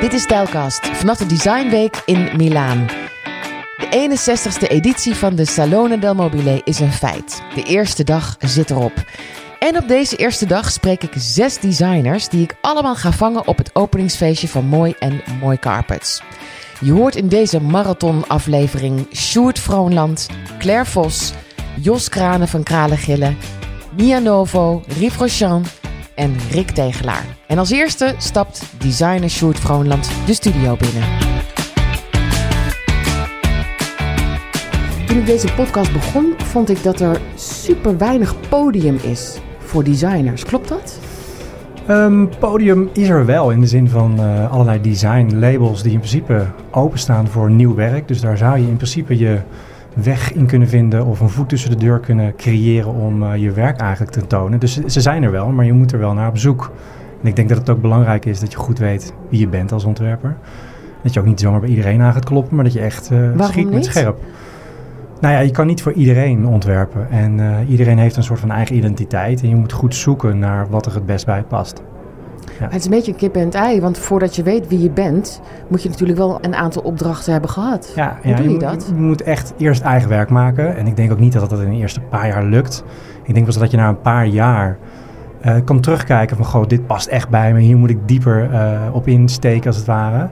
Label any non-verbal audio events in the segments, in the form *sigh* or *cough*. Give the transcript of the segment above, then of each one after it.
Dit is Stijlkast vanaf de Design Week in Milaan. De 61ste editie van de Salone del Mobile is een feit. De eerste dag zit erop. En op deze eerste dag spreek ik zes designers die ik allemaal ga vangen op het openingsfeestje van Mooi en Mooi Carpets. Je hoort in deze marathon-aflevering Sjoerd Vroonland, Claire Vos, Jos Kranen van Kralengillen, Mia Novo, Rief Rochan en Rick Tegelaar. En als eerste stapt designer Sjoerd Vroonland de studio binnen. Toen ik deze podcast begon, vond ik dat er super weinig podium is voor designers. Klopt dat? Um, podium is er wel in de zin van uh, allerlei design labels die in principe openstaan voor nieuw werk. Dus daar zou je in principe je weg in kunnen vinden of een voet tussen de deur kunnen creëren om uh, je werk eigenlijk te tonen. Dus ze zijn er wel, maar je moet er wel naar op zoek. En ik denk dat het ook belangrijk is dat je goed weet wie je bent als ontwerper. Dat je ook niet zomaar bij iedereen aan gaat kloppen, maar dat je echt uh, schiet met scherp. Nou ja, je kan niet voor iedereen ontwerpen. En uh, iedereen heeft een soort van eigen identiteit. En je moet goed zoeken naar wat er het best bij past. Het is een beetje een kip en het ei, want voordat je weet wie je bent, moet je natuurlijk wel een aantal opdrachten hebben gehad. Ja, Hoe ja, doe je, je dat? Moet, je moet echt eerst eigen werk maken. En ik denk ook niet dat dat in de eerste paar jaar lukt. Ik denk pas dat je na een paar jaar uh, kan terugkijken van, goh, dit past echt bij me. Hier moet ik dieper uh, op insteken als het ware.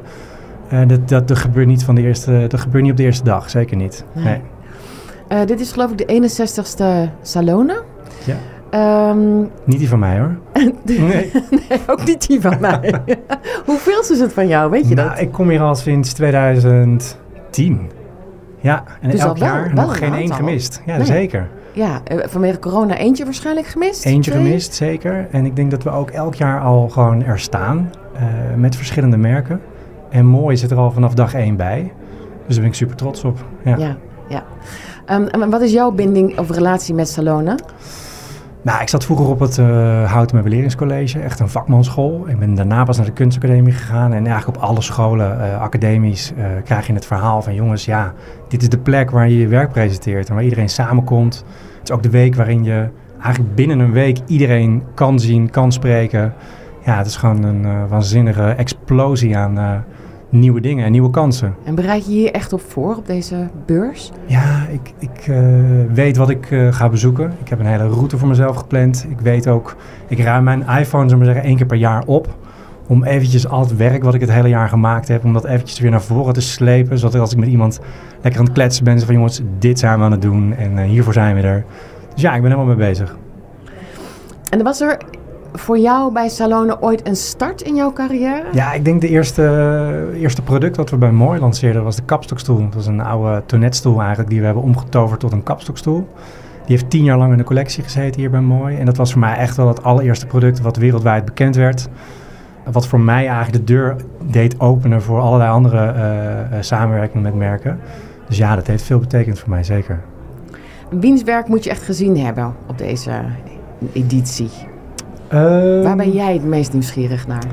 Uh, dat, dat, dat, gebeurt niet van de eerste, dat gebeurt niet op de eerste dag, zeker niet. Nee. nee. Dit is geloof ik de 61ste Salone. Ja. Um, niet die van mij hoor. *laughs* *laughs* nee. nee. ook niet die van mij. *laughs* Hoeveel is het van jou, weet je nou, dat? Ik kom hier al sinds 2010. Ja, en dus elk jaar wel, nog geen één gemist. Ja, nee. zeker. Ja, vanwege corona eentje waarschijnlijk gemist? Eentje twee? gemist, zeker. En ik denk dat we ook elk jaar al gewoon er staan. Uh, met verschillende merken. En mooi zit er al vanaf dag één bij. Dus daar ben ik super trots op. Ja, ja. ja. Um, en wat is jouw binding of relatie met Salone? Nou, ik zat vroeger op het uh, Houten Meubileringscollege, echt een vakmanschool. Ik ben daarna pas naar de kunstacademie gegaan. En eigenlijk op alle scholen, uh, academisch, uh, krijg je het verhaal van... jongens, ja, dit is de plek waar je je werk presenteert en waar iedereen samenkomt. Het is ook de week waarin je eigenlijk binnen een week iedereen kan zien, kan spreken. Ja, het is gewoon een waanzinnige explosie aan nieuwe dingen en nieuwe kansen. En bereid je hier echt op voor, op deze beurs? Ja, ik, ik uh, weet wat ik uh, ga bezoeken. Ik heb een hele route voor mezelf gepland. Ik weet ook, ik ruim mijn iPhone, zullen we zeggen, één keer per jaar op. Om eventjes al het werk wat ik het hele jaar gemaakt heb, om dat eventjes weer naar voren te slepen. Zodat als ik met iemand lekker aan het kletsen ben, van jongens, dit zijn we aan het doen en uh, hiervoor zijn we er. Dus ja, ik ben helemaal mee bezig. En was er voor jou bij Salone ooit een start in jouw carrière? Ja, ik denk de eerste, eerste product wat we bij Mooi lanceerden was de kapstokstoel. Dat was een oude tonnetstoel eigenlijk die we hebben omgetoverd tot een kapstokstoel. Die heeft tien jaar lang in de collectie gezeten hier bij Mooi. En dat was voor mij echt wel het allereerste product wat wereldwijd bekend werd. Wat voor mij eigenlijk de deur deed openen voor allerlei andere uh, samenwerkingen met merken. Dus ja, dat heeft veel betekend voor mij, zeker. Wiens werk moet je echt gezien hebben op deze editie? Um, Waar ben jij het meest nieuwsgierig naar?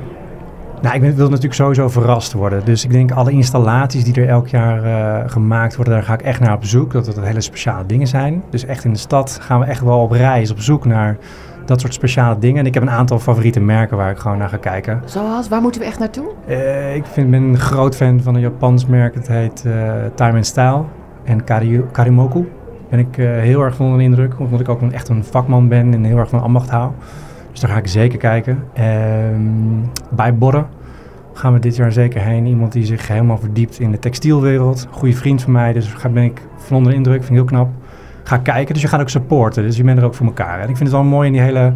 Nou, ik wil natuurlijk sowieso verrast worden. Dus ik denk alle installaties die er elk jaar uh, gemaakt worden, daar ga ik echt naar op zoek. Dat het hele speciale dingen zijn. Dus echt in de stad gaan we echt wel op reis, op zoek naar dat soort speciale dingen. En ik heb een aantal favoriete merken waar ik gewoon naar ga kijken. Zoals, waar moeten we echt naartoe? Uh, ik vind, ben een groot fan van een Japans merk. Het heet uh, Time and Style en Kari, Karimoku. Ben ik heel erg van onder de indruk, omdat ik ook een, echt een vakman ben en heel erg van ambacht hou. Dus daar ga ik zeker kijken. Um, bij Borre gaan we dit jaar zeker heen. Iemand die zich helemaal verdiept in de textielwereld. Goede vriend van mij, dus daar ben ik van onder de indruk. Vind ik heel knap. Ga kijken, dus je gaat ook supporten. Dus je bent er ook voor elkaar. En ik vind het wel mooi in die hele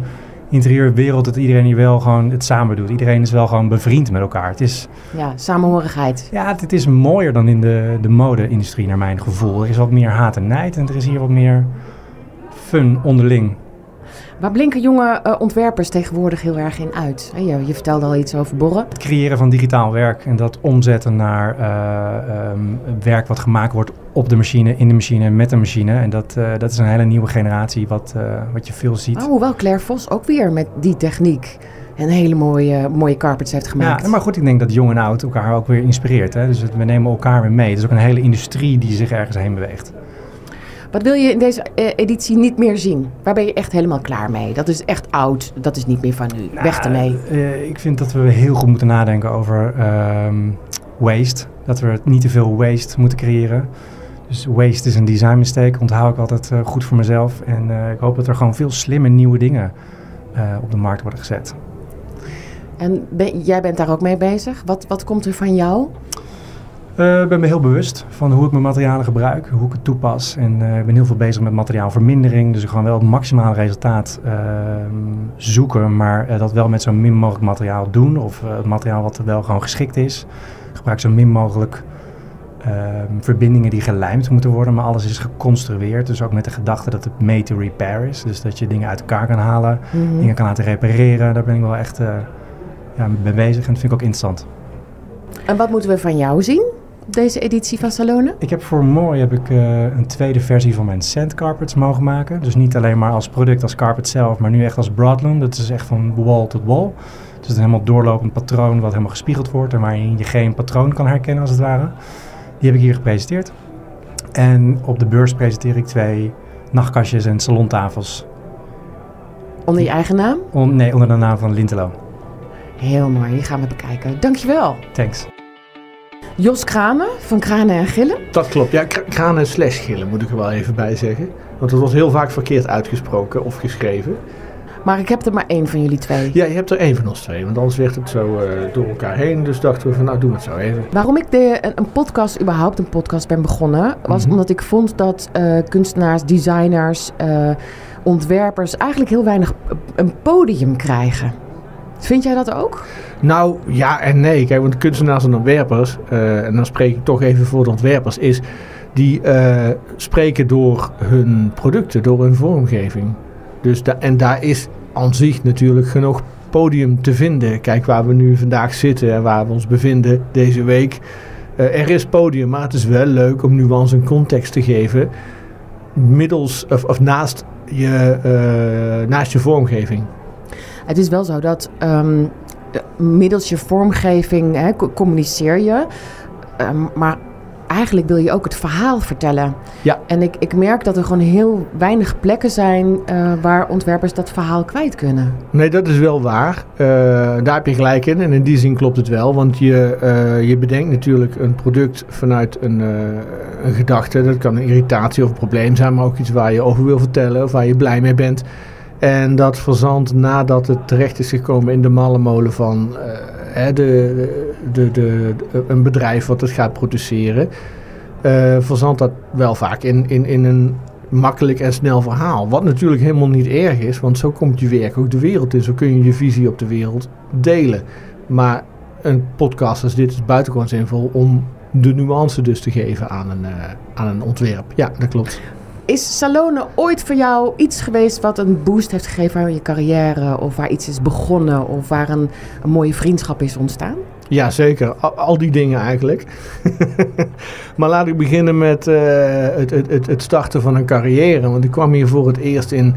interieurwereld dat iedereen hier wel gewoon het samen doet. Iedereen is wel gewoon bevriend met elkaar. Het is, ja, samenhorigheid. Ja, het, het is mooier dan in de, de mode-industrie naar mijn gevoel. Er is wat meer haat en nijd en er is hier wat meer fun onderling. Waar blinken jonge uh, ontwerpers tegenwoordig heel erg in uit? Je, je, vertelde al iets over borren. Het creëren van digitaal werk en dat omzetten naar uh, um, werk wat gemaakt wordt op de machine, in de machine, met de machine. En dat, uh, dat is een hele nieuwe generatie wat, wat je veel ziet. Oh, hoewel Claire Vos ook weer met die techniek een hele mooie, mooie carpets heeft gemaakt. Ja, maar goed, ik denk dat jong en oud elkaar ook weer inspireert. Hè? Dus we nemen elkaar weer mee. Het is ook een hele industrie die zich ergens heen beweegt. Wat wil je in deze eh, editie niet meer zien? Waar ben je echt helemaal klaar mee? Dat is echt oud, dat is niet meer van nu. Weg ermee. eh, ik vind dat we heel goed moeten nadenken over ehm, waste. Dat we niet te veel waste moeten creëren. Dus waste is een design mistake, onthoud ik altijd eh, goed voor mezelf. En ik hoop dat er gewoon veel slimme nieuwe dingen op de markt worden gezet. En ben- jij bent daar ook mee bezig. Wat, wat komt er van jou? Eh, ik ben me heel bewust van hoe ik mijn materialen gebruik, hoe ik het toepas. En eh, ik ben heel veel bezig met materiaalvermindering. Dus gewoon wel het maximale resultaat ehm, zoeken, maar eh, dat wel met zo min mogelijk materiaal doen. Of het materiaal wat er wel gewoon geschikt is. Ik gebruik zo min mogelijk ehm, verbindingen die gelijmd moeten worden, maar alles is geconstrueerd. Dus ook met de gedachte dat het made to repair is. Dus dat je dingen uit elkaar kan halen, Mhm. dingen kan laten repareren. Daar ben ik wel echt eh, ja, mee bezig en dat vind ik ook interessant. En wat moeten we van jou zien deze editie van Salone? Ik heb voor Mooi heb ik, eh, een tweede versie van mijn sand carpets mogen maken. Dus niet alleen maar als product, als carpet zelf, maar nu echt als broadloom. Dat is echt van wall tot wall. Dus een helemaal doorlopend patroon wat helemaal gespiegeld wordt en waarin je geen patroon kan herkennen als het ware. Die heb ik hier gepresenteerd. En op de beurs presenteer ik twee nachtkastjes en salontafels. Onder je eigen naam? On- nee, onder de naam van Lintelo. Heel mooi, die gaan we bekijken. Dankjewel. Thanks. Jos Kramer van Kranen en Gillen. Dat klopt. Ja, kra- kranen slash gillen moet ik er wel even bij zeggen. Want het wordt heel vaak verkeerd uitgesproken of geschreven. Maar ik heb er maar één van jullie twee. Ja, je hebt er één van ons twee. Want anders werd het zo eh, door elkaar heen. Dus dachten we van nou doen we het zo even. Waarom ik de, een, een podcast, überhaupt een podcast ben begonnen, was Mhm. omdat ik vond dat eh, kunstenaars, designers, eh, ontwerpers eigenlijk heel weinig een podium krijgen. Vind jij dat ook? Nou, ja en nee. Kijk, want kunstenaars en ontwerpers, eh, en dan spreek ik toch even voor de ontwerpers, is die eh, spreken door hun producten, door hun vormgeving. Dus da- en daar is aan zich natuurlijk genoeg podium te vinden. Kijk waar we nu vandaag zitten en waar we ons bevinden deze week. Eh, er is podium, maar het is wel leuk om nuance en context te geven. Middels of, naast, je, naast je vormgeving. Het is wel zo dat ehm, eh, middels je vormgeving hè, co- communiceer je. Ehm, maar eigenlijk wil je ook het verhaal vertellen. Ja. En ik, ik merk dat er gewoon heel weinig plekken zijn eh, waar ontwerpers dat verhaal kwijt kunnen. Nee, dat is wel waar. Eh, daar heb je gelijk in. En in die zin klopt het wel. Want je, eh, je bedenkt natuurlijk een product vanuit een, een gedachte. Dat kan een irritatie of een probleem zijn, maar ook iets waar je over wil vertellen of waar je blij mee bent. En dat verzandt nadat het terecht is gekomen in de mallenmolen van eh, de, de, de, een bedrijf wat het gaat produceren. eh verzandt dat wel vaak in, in, in een makkelijk en snel verhaal. Wat natuurlijk helemaal niet erg is, want zo komt je werk ook de wereld in. Zo kun je je visie op de wereld delen. Maar een podcast als dit is buitengewoon zinvol om de nuance dus te geven aan een, eh, aan een ontwerp. Ja, dat klopt. Is Salone ooit voor jou iets geweest wat een boost heeft gegeven aan je carrière? Of waar iets is begonnen? Of waar een, mooie vriendschap is ontstaan? Ja, zeker. Al, die dingen eigenlijk. *laughs* maar laat ik beginnen met eh, het, het, het starten van een carrière. Want ik kwam hier voor het eerst in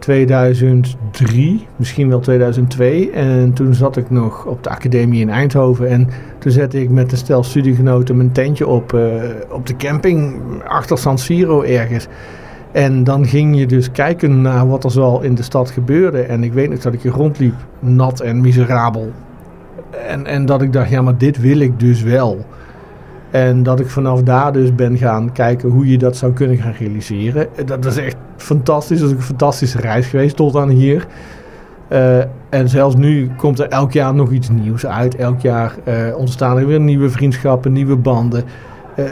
2003, misschien wel 2002. En toen zat ik nog op de academie in Eindhoven. En toen zette ik met een stel studiegenoten mijn tentje op, eh, op de camping achter San Siro ergens. En dan ging je dus kijken naar wat er zoal in de stad gebeurde. En ik weet nog dat ik hier rondliep, nat en miserabel. En, en dat ik dacht, ja, maar dit wil ik dus wel. En dat ik vanaf daar dus ben gaan kijken hoe je dat zou kunnen gaan realiseren. Dat was echt fantastisch. Dat is een fantastische reis geweest tot aan hier. Eh, en zelfs nu komt er elk jaar nog iets nieuws uit. Elk jaar eh, ontstaan er weer nieuwe vriendschappen, nieuwe banden. Eh,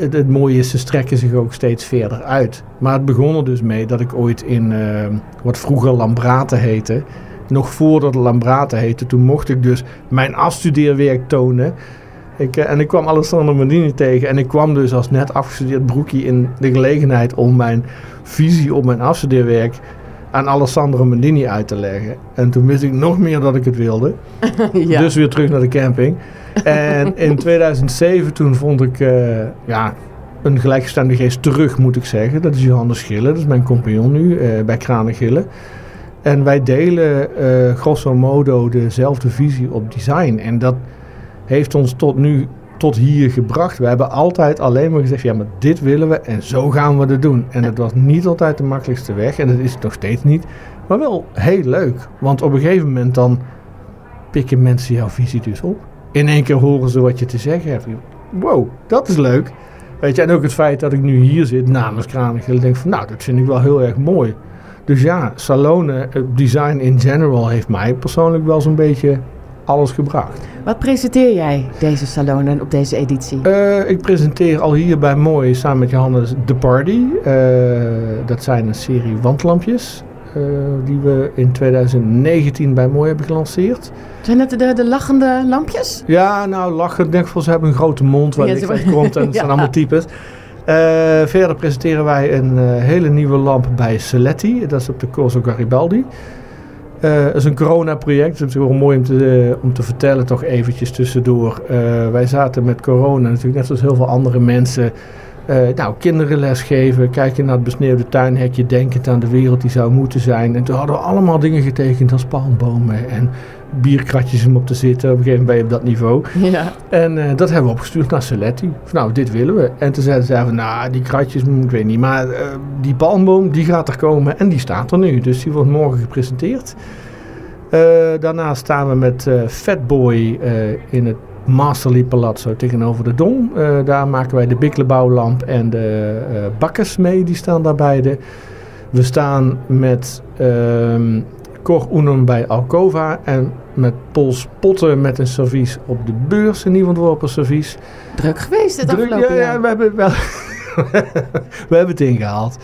het, mooie is, ze strekken zich ook steeds verder uit. Maar het begon er dus mee dat ik ooit in eh, wat vroeger Lambrate heette. Nog voordat Lambrate heette, toen mocht ik dus mijn afstudeerwerk tonen. Ik, eh, en ik kwam Alessandro Mandini tegen. En ik kwam dus als net afgestudeerd broekie in de gelegenheid om mijn visie op mijn afstudeerwerk aan Alessandro Mandini uit te leggen. En toen wist ik nog meer dat ik het wilde. *laughs* ja. Dus weer terug naar de camping. En in *laughs* 2007 toen vond ik eh, ja, een gelijkgestemde geest terug, moet ik zeggen. Dat is Johannes Gillen, dat is mijn compagnon nu eh, bij Kranen Gillen. En wij delen grosso modo dezelfde visie op design. En dat heeft ons tot nu tot hier gebracht. We hebben altijd alleen maar gezegd, ja, maar dit willen we en zo gaan we het doen. En het was niet altijd de makkelijkste weg en dat is het nog steeds niet. Maar wel heel leuk, want op een gegeven moment dan pikken mensen jouw visie dus op. In één keer horen ze wat je te zeggen hebt. Wow, dat is leuk. Weet je, en ook het feit dat ik nu hier zit namens Kranichel, denk van, nou, dat vind ik wel heel erg mooi. Dus ja, Salone eh, Design in general heeft mij persoonlijk wel zo'n beetje alles gebracht. Wat presenteer jij deze salonen op deze editie? Uh, ik presenteer al hier bij Mooi samen met Johannes The Party. Uh, dat zijn een serie wandlampjes. Uh, die we in 2019 bij Mooi hebben gelanceerd. Zijn dat de, de lachende lampjes? Ja, nou lachen. Denk ik ze hebben een grote mond waar ja, licht uit komt en *laughs* het ja. zijn allemaal types. verder presenteren wij een hele nieuwe lamp bij Seletti. Dat is op de Corso Garibaldi. Uh, het is een corona-project. Het is wel mooi om te, om te vertellen, toch eventjes tussendoor. Uh, wij zaten met corona natuurlijk, net zoals heel veel andere mensen. Nou, kinderen lesgeven, kijken naar het besneeuwde tuinhekje, denkend aan de wereld die zou moeten zijn. En toen hadden we allemaal dingen getekend als palmbomen en bierkratjes om op te zitten. Op een gegeven moment ben je op dat niveau. Ja. En uh, dat hebben we opgestuurd naar Seletti. Van, nou, dit willen we. En toen zeiden ze van, nou, die kratjes, mm, ik weet niet. Maar uh, die palmboom, die gaat er komen en die staat er nu. Dus die wordt morgen gepresenteerd. Uh, daarnaast staan we met Fatboy in het Masterly Palazzo tegenover de Dom. daar maken wij de Bikkelbouwlamp en de bakkers mee. Die staan daar beide. We staan met... Ehm, Cor Unum bij Alcova. En met Pols Potten met een servies op de beurs. Een nieuw ontworpen servies. Druk geweest het Druk, ja, ja, we hebben, wel, *laughs* we hebben het ingehaald.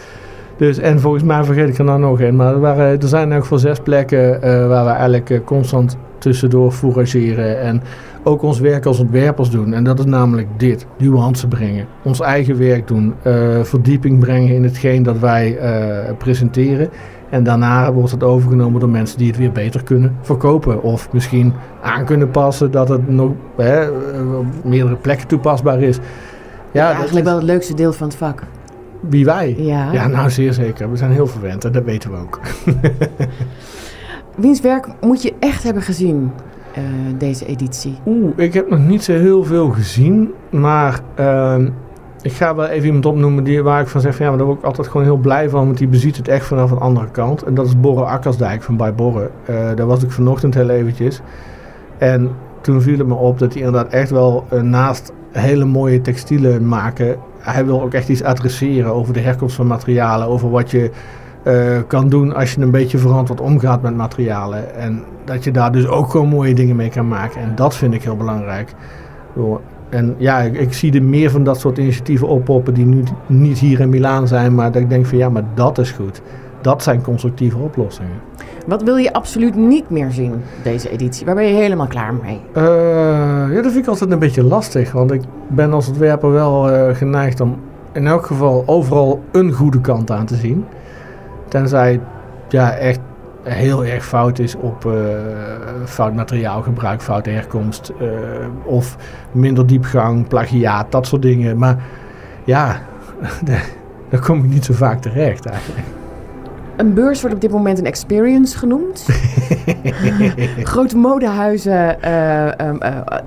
Dus, en volgens mij vergeet ik er nou nog een. Maar er, waren, er zijn ook voor zes plekken uh, waar we eigenlijk uh, constant tussendoor fourageren. En ook ons werk als ontwerpers doen. En dat is namelijk dit: nuance brengen. Ons eigen werk doen. Uh, verdieping brengen in hetgeen dat wij presenteren. En daarna wordt het overgenomen door mensen die het weer beter kunnen verkopen. Of misschien aan kunnen passen dat het nog hè, op meerdere plekken toepasbaar is. Ja, ja eigenlijk wel het leukste deel van het vak. Wie wij? Ja. ja, nou zeer zeker. We zijn heel verwend en dat weten we ook. *laughs* Wiens werk moet je echt hebben gezien, uh, deze editie? Oeh, ik heb nog niet zo heel veel gezien. Maar uh, ik ga wel even iemand opnoemen die, waar ik van zeg van ja, maar daar word ik altijd gewoon heel blij van, want die beziet het echt vanaf een andere kant. En dat is Borre Akkersdijk van bij Borre. Uh, daar was ik vanochtend heel eventjes. En toen viel het me op dat hij inderdaad echt wel uh, naast hele mooie textielen maken, hij wil ook echt iets adresseren over de herkomst van materialen, over wat je uh, kan doen als je een beetje verantwoord omgaat met materialen. En dat je daar dus ook gewoon mooie dingen mee kan maken. En dat vind ik heel belangrijk. En ja, ik, ik, zie er meer van dat soort initiatieven oppoppen die nu niet hier in Milaan zijn, maar dat ik denk van ja, maar dat is goed. Dat zijn constructieve oplossingen. Wat wil je absoluut niet meer zien, deze editie? Waar ben je helemaal klaar mee? Uh, ja, dat vind ik altijd een beetje lastig. Want ik ben als ontwerper wel uh, geneigd om in elk geval overal een goede kant aan te zien. Tenzij ja, echt heel erg fout is op uh, fout materiaalgebruik, fout herkomst uh, of minder diepgang, plagiaat, dat soort dingen. Maar ja, *laughs* daar kom ik niet zo vaak terecht eigenlijk. Een beurs wordt op dit moment een experience genoemd. *laughs* Grote modehuizen uh,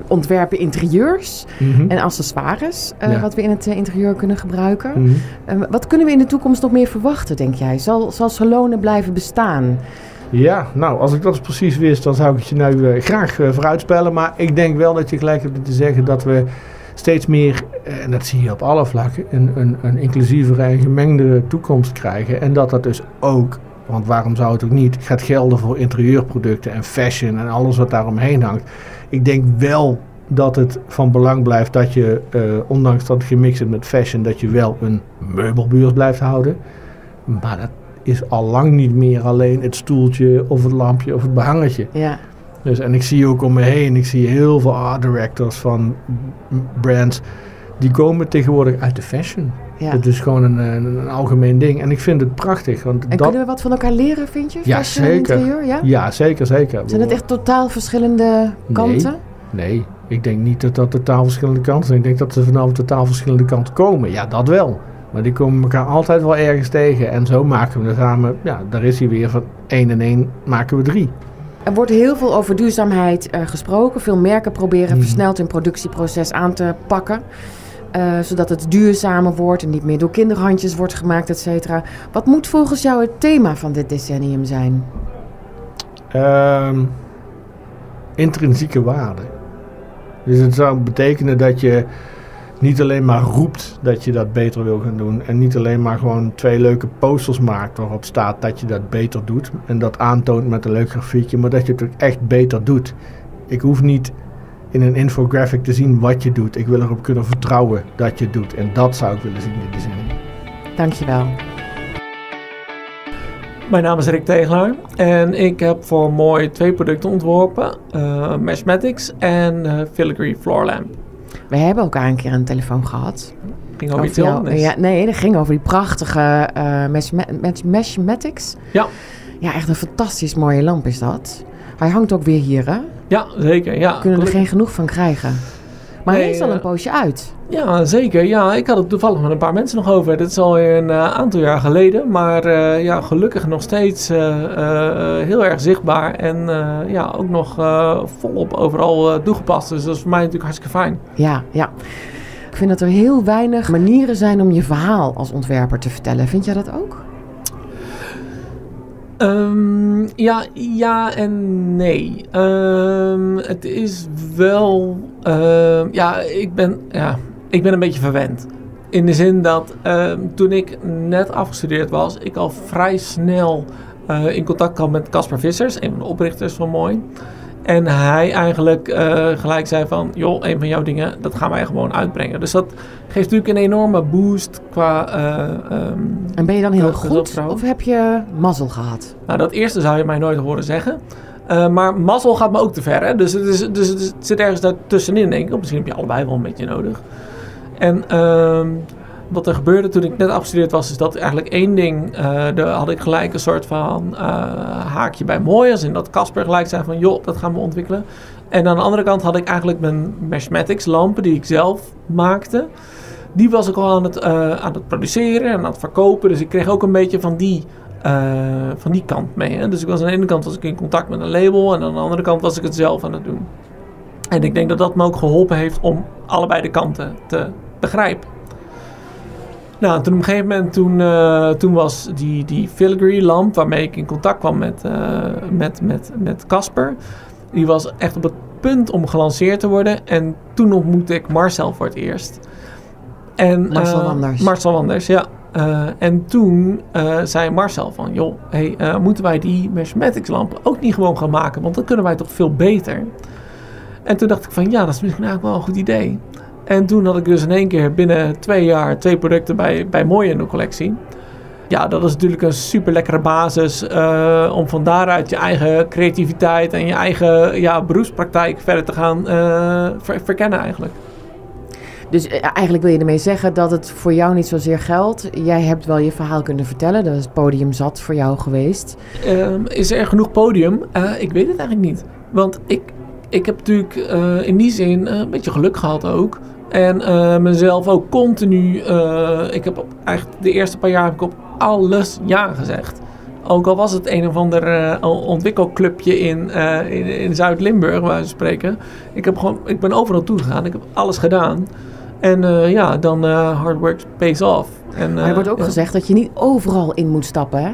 ontwerpen interieurs mhm. en accessoires, uh, wat we in het interieur kunnen gebruiken. Mhm. wat kunnen we in de toekomst nog meer verwachten, denk jij? Zal, zal salonen blijven bestaan? Ja, nou, als ik dat precies wist, dan zou ik het je nu graag vooruitspellen. Maar ik denk wel dat je gelijk hebt te zeggen dat we steeds meer, eh, en dat zie je op alle vlakken, een, een, een inclusievere en gemengde toekomst krijgen. En dat dat dus ook, want waarom zou het ook niet, gaat gelden voor interieurproducten en fashion en alles wat daaromheen hangt. Ik denk wel dat het van belang blijft dat je, uh, ondanks dat het gemixt is met fashion, dat je wel een meubelbeurs blijft houden. Maar dat is al lang niet meer alleen het stoeltje of het lampje of het behangetje. Ja. Dus, en ik zie ook om me heen, ik zie heel veel art directors van brands, die komen tegenwoordig uit de fashion. Ja. Dat is gewoon een, een, algemeen ding. En ik vind het prachtig. Want en kunnen we wat van elkaar leren, vind je? Ja, zeker. Interieur, ja? ja, zeker, zeker. Zijn het echt totaal verschillende kanten? Nee, nee. ik denk niet dat dat totaal verschillende kanten zijn. Ik denk dat ze vanaf totaal verschillende kanten komen. Ja, dat wel. Maar die komen elkaar altijd wel ergens tegen. En zo maken we samen, ja, daar is hij weer van 1 en 1 maken we 3. Er wordt heel veel over duurzaamheid uh, gesproken. Veel merken proberen Mhm. versneld hun productieproces aan te pakken. eh, zodat het duurzamer wordt en niet meer door kinderhandjes wordt gemaakt, et cetera. Wat moet volgens jou het thema van dit decennium zijn? Ehm, intrinsieke waarde. Dus het zou betekenen dat je niet alleen maar roept dat je dat beter wil gaan doen. En niet alleen maar gewoon twee leuke posters maakt waarop staat dat je dat beter doet. En dat aantoont met een leuk grafiekje, maar dat je het ook echt beter doet. Ik hoef niet in een infographic te zien wat je doet. Ik wil erop kunnen vertrouwen dat je het doet. En dat zou ik willen zien in dit design. Dankjewel. Mijn naam is Rick Tegelaar en ik heb voor Mooi twee producten ontworpen. eh Meshmatics en eh Filigree Floor Lamp. We hebben elkaar een keer aan de telefoon gehad. Ging over iets heel anders. ja, nee, dat ging over die prachtige eh mesh, mesh, Meshmatics. Ja. Ja, echt een fantastisch mooie lamp is dat. Hij hangt ook weer hier, hè? Ja, zeker. Ja, We kunnen er geen genoeg van krijgen. Maar hij Nee, is al een eh, poosje uit. Ja, zeker. Ja, ik had het toevallig met een paar mensen nog over. Dit is alweer een eh, aantal jaar geleden. Maar eh, ja, gelukkig nog steeds heel erg zichtbaar. En ja, ook nog volop overal toegepast. Dus dat is voor mij natuurlijk hartstikke fijn. Ja, ja. Ik vind dat er heel weinig manieren zijn om je verhaal als ontwerper te vertellen. Vind jij dat ook? Ehm, ja, ja en nee. Ehm, het is wel. ehm, ja, ik ben, ja, ik ben een beetje verwend. In de zin dat toen ik net afgestudeerd was, ik al vrij snel eh, in contact kwam met Casper Vissers, een van de oprichters van Mooi. En hij eigenlijk eh, gelijk zei van, joh, een van jouw dingen, dat gaan wij gewoon uitbrengen. Dus dat geeft natuurlijk een enorme boost qua eh, ehm, En ben je dan heel Ja, goed of heb je mazzel gehad? nou, dat eerste zou je mij nooit horen zeggen. Eh, maar mazzel gaat me ook te ver. Hè? Dus, het, is, dus het, zit ergens daartussenin, denk ik. Misschien heb je allebei wel een beetje nodig. En ehm, wat er gebeurde toen ik net afgestudeerd was, is dat eigenlijk één ding, eh, daar had ik gelijk een soort van eh, haakje bij mooi. Als in dat Casper gelijk zei van, joh, dat gaan we ontwikkelen. En aan de andere kant had ik eigenlijk mijn Meshmatics lampen, die ik zelf maakte. Die was ik al aan het, eh, aan het produceren en aan het verkopen. Dus ik kreeg ook een beetje van die, van die kant mee. Hè? Dus ik was aan de ene kant was ik in contact met een label en aan de andere kant was ik het zelf aan het doen. En ik denk dat dat me ook geholpen heeft om allebei de kanten te begrijpen. Nou, toen op een gegeven moment, toen, eh, toen was die, die filigree lamp waarmee ik in contact kwam met eh, met met met Casper. die was echt op het punt om gelanceerd te worden. En toen ontmoette ik Marcel voor het eerst. En, Marcel Wanders. Marcel Wanders, ja. En toen zei Marcel van, joh, hey, moeten wij die Meshmatics lampen ook niet gewoon gaan maken? Want dan kunnen wij toch veel beter. En toen dacht ik van, ja, dat is misschien eigenlijk wel een goed idee. En toen had ik dus in één keer binnen twee jaar twee producten bij, bij Mooi in de collectie. Ja, dat is natuurlijk een super lekkere basis eh, om van daaruit je eigen creativiteit en je eigen ja, beroepspraktijk verder te gaan eh, ver- verkennen eigenlijk. Dus eh, eigenlijk wil je ermee zeggen dat het voor jou niet zozeer geldt. Jij hebt wel je verhaal kunnen vertellen. Dat is het podium zat voor jou geweest. Ehm, is er genoeg podium? Ik weet het eigenlijk niet. Want ik, ik heb natuurlijk in die zin een beetje geluk gehad ook. En eh, mezelf ook continu. eh, ik heb op, eigenlijk de eerste paar jaar heb ik op alles ja gezegd. Ook al was het een of ander eh, ontwikkelclubje in, in, in Zuid-Limburg, waar we spreken. Ik, heb gewoon, ik ben overal toegegaan. Ik heb alles gedaan. En ja, dan hard work pays off. En, Maar er wordt ook ja. gezegd dat je niet overal in moet stappen, hè?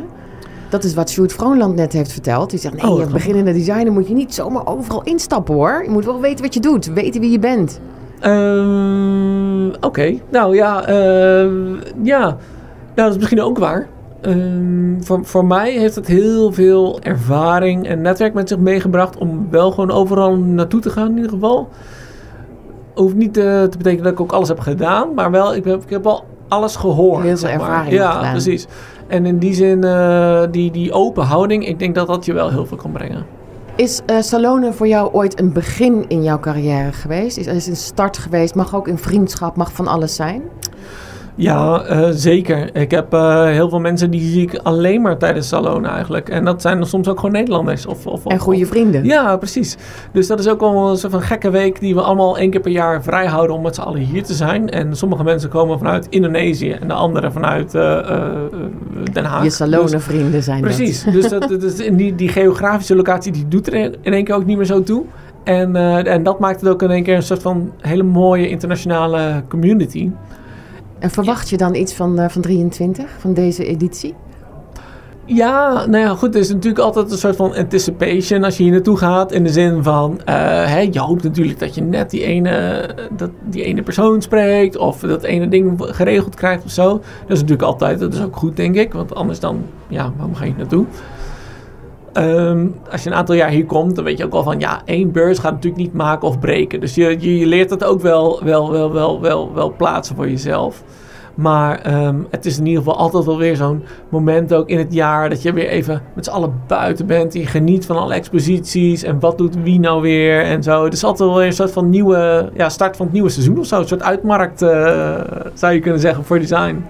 Dat is wat Sjoerd Vroonland net heeft verteld. Die zegt, nee, Oh, als beginnende designer moet je niet zomaar overal instappen, hoor. Je moet wel weten wat je doet, weten wie je bent. Ehm, Oké, nou ja, ehm, ja. ja, dat is misschien ook waar. Ehm, voor, voor mij heeft het heel veel ervaring en netwerk met zich meegebracht om wel gewoon overal naartoe te gaan in ieder geval. Hoeft niet eh, te betekenen dat ik ook alles heb gedaan, maar wel, ik heb, ik heb wel alles gehoord. Heel veel ervaring Ja, precies. En in die zin, eh, die, die open houding, ik denk dat dat je wel heel veel kan brengen. Is eh Salone voor jou ooit een begin in jouw carrière geweest? Is, is een start geweest? Mag ook in vriendschap, mag van alles zijn? Ja, eh, zeker. Ik heb eh, heel veel mensen die zie ik alleen maar tijdens Salone eigenlijk. En dat zijn soms ook gewoon Nederlanders. Of, of, En of- goede of- vrienden. Ja, precies. Dus dat is ook wel een soort van gekke week die we allemaal één keer per jaar vrij houden om met z'n allen hier te zijn. En sommige mensen komen vanuit Indonesië en de anderen vanuit eh, Den Haag. Je Dus- salonenvrienden zijn Precies. dat. Dus dat, die, die geografische locatie die doet er in, één keer ook niet meer zo toe. En, en dat maakt het ook in één keer een soort van hele mooie internationale community. En verwacht je dan iets van, eh, van 23, van deze editie? Ja, nou ja, goed. Er is natuurlijk altijd een soort van anticipation als je hier naartoe gaat. In de zin van, eh, hè, je hoopt natuurlijk dat je net die ene, dat, die ene persoon spreekt. Of dat ene ding geregeld krijgt of zo. Dat is natuurlijk altijd, dat is ook goed denk ik. Want anders dan, ja, waarom ga je naartoe? Ehm, als je een aantal jaar hier komt, dan weet je ook wel van, ja, één beurs gaat natuurlijk niet maken of breken. Dus je, je, leert dat ook wel, wel, wel, wel, wel, wel plaatsen voor jezelf. Maar ehm, het is in ieder geval altijd wel weer zo'n moment ook in het jaar dat je weer even met z'n allen buiten bent. Je geniet van alle exposities en wat doet wie nou weer en zo. Het is altijd wel weer een soort van nieuwe, ja, start van het nieuwe seizoen of zo. Een soort uitmarkt eh, zou je kunnen zeggen voor design.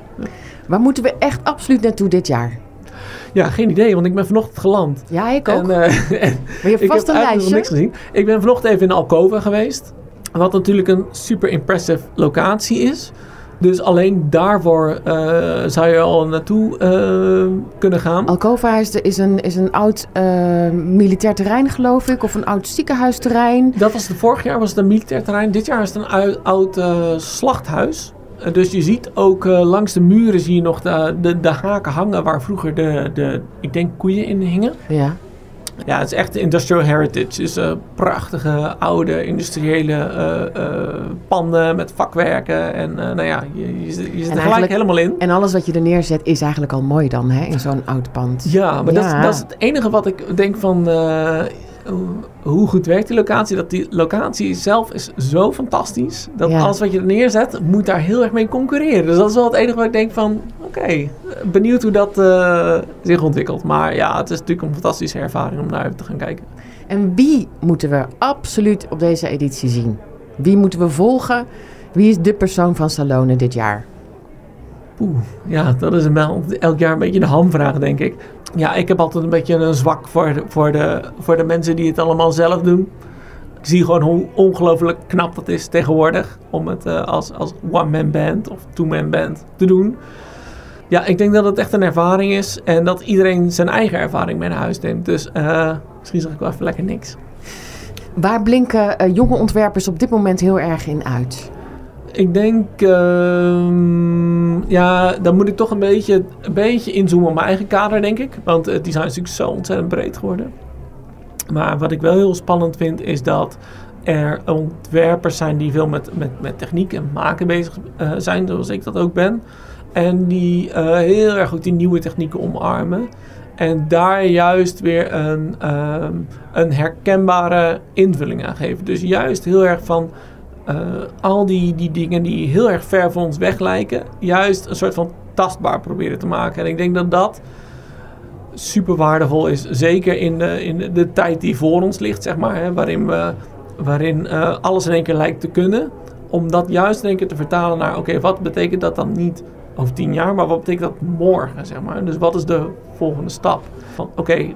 Waar moeten we echt absoluut naartoe dit jaar? Ja, geen idee, want ik ben vanochtend geland. Ja, ik ook. En, *laughs* en maar je hebt ik vast heb een nog lijstje. niks gezien. Ik ben vanochtend even in Alcova geweest. Wat natuurlijk een super impressive locatie is. Dus alleen daarvoor eh, zou je al naartoe eh, kunnen gaan. Alcova is, een, is een oud militair terrein, geloof ik. Of een oud ziekenhuisterrein. Dat was de vorig jaar was het een militair terrein. Dit jaar is het een oud eh, slachthuis. Eh, dus je ziet ook eh, langs de muren zie je nog de, de, de haken hangen waar vroeger de, de, ik denk koeien in hingen. Ja. Ja, het is echt industrial heritage. Dus eh, prachtige oude industriële panden met vakwerken. En nou ja, je, je, zit- je zit er gelijk eigenlijk- helemaal in. En alles wat je er neerzet is eigenlijk al mooi dan, hè? In zo'n oud pand. Ja, maar Dat, is, dat is het enige wat ik denk van... hoe- goed werkt die locatie? Dat die locatie zelf is zo fantastisch. Dat Ja. alles wat je er neerzet, moet daar heel erg mee concurreren. Dus dat is wel het enige wat ik denk van... Oké, benieuwd hoe dat eh, zich ontwikkelt. Maar ja, het is natuurlijk een fantastische ervaring om naar even te gaan kijken. En wie moeten we absoluut op deze editie zien? Wie moeten we volgen? Wie is de persoon van Salone dit jaar? Oeh, ja, dat is elk jaar een beetje de hamvraag, denk ik. Ja, ik heb altijd een beetje een zwak voor de, voor de, voor de mensen die het allemaal zelf doen. Ik zie gewoon hoe ongelooflijk knap dat is tegenwoordig om het eh, als, als one-man band of two-man band te doen. Ja, ik denk dat het echt een ervaring is en dat iedereen zijn eigen ervaring mee naar huis neemt. Dus eh, misschien zeg ik wel even lekker niks. Waar blinken eh, jonge ontwerpers op dit moment heel erg in uit? Ik denk, ehm, ja, dan moet ik toch een beetje, een beetje inzoomen op mijn eigen kader, denk ik. Want het design is natuurlijk zo ontzettend breed geworden. Maar wat ik wel heel spannend vind, is dat er ontwerpers zijn die veel met, met, met techniek en maken bezig eh, zijn, zoals ik dat ook ben. En die eh, heel erg goed die nieuwe technieken omarmen. En daar juist weer een, ehm, een herkenbare invulling aan geven. Dus juist heel erg van eh, al die, die dingen die heel erg ver van ons weg lijken, juist een soort van tastbaar proberen te maken. En ik denk dat dat super waardevol is. Zeker in de, in de, tijd die voor ons ligt, zeg maar. Hè, waarin we, waarin eh, alles in één keer lijkt te kunnen. Om dat juist in één keer te vertalen naar... Oké, wat betekent dat dan niet over tien jaar? Maar wat betekent dat morgen, zeg maar? Dus wat is de volgende stap? Van oké,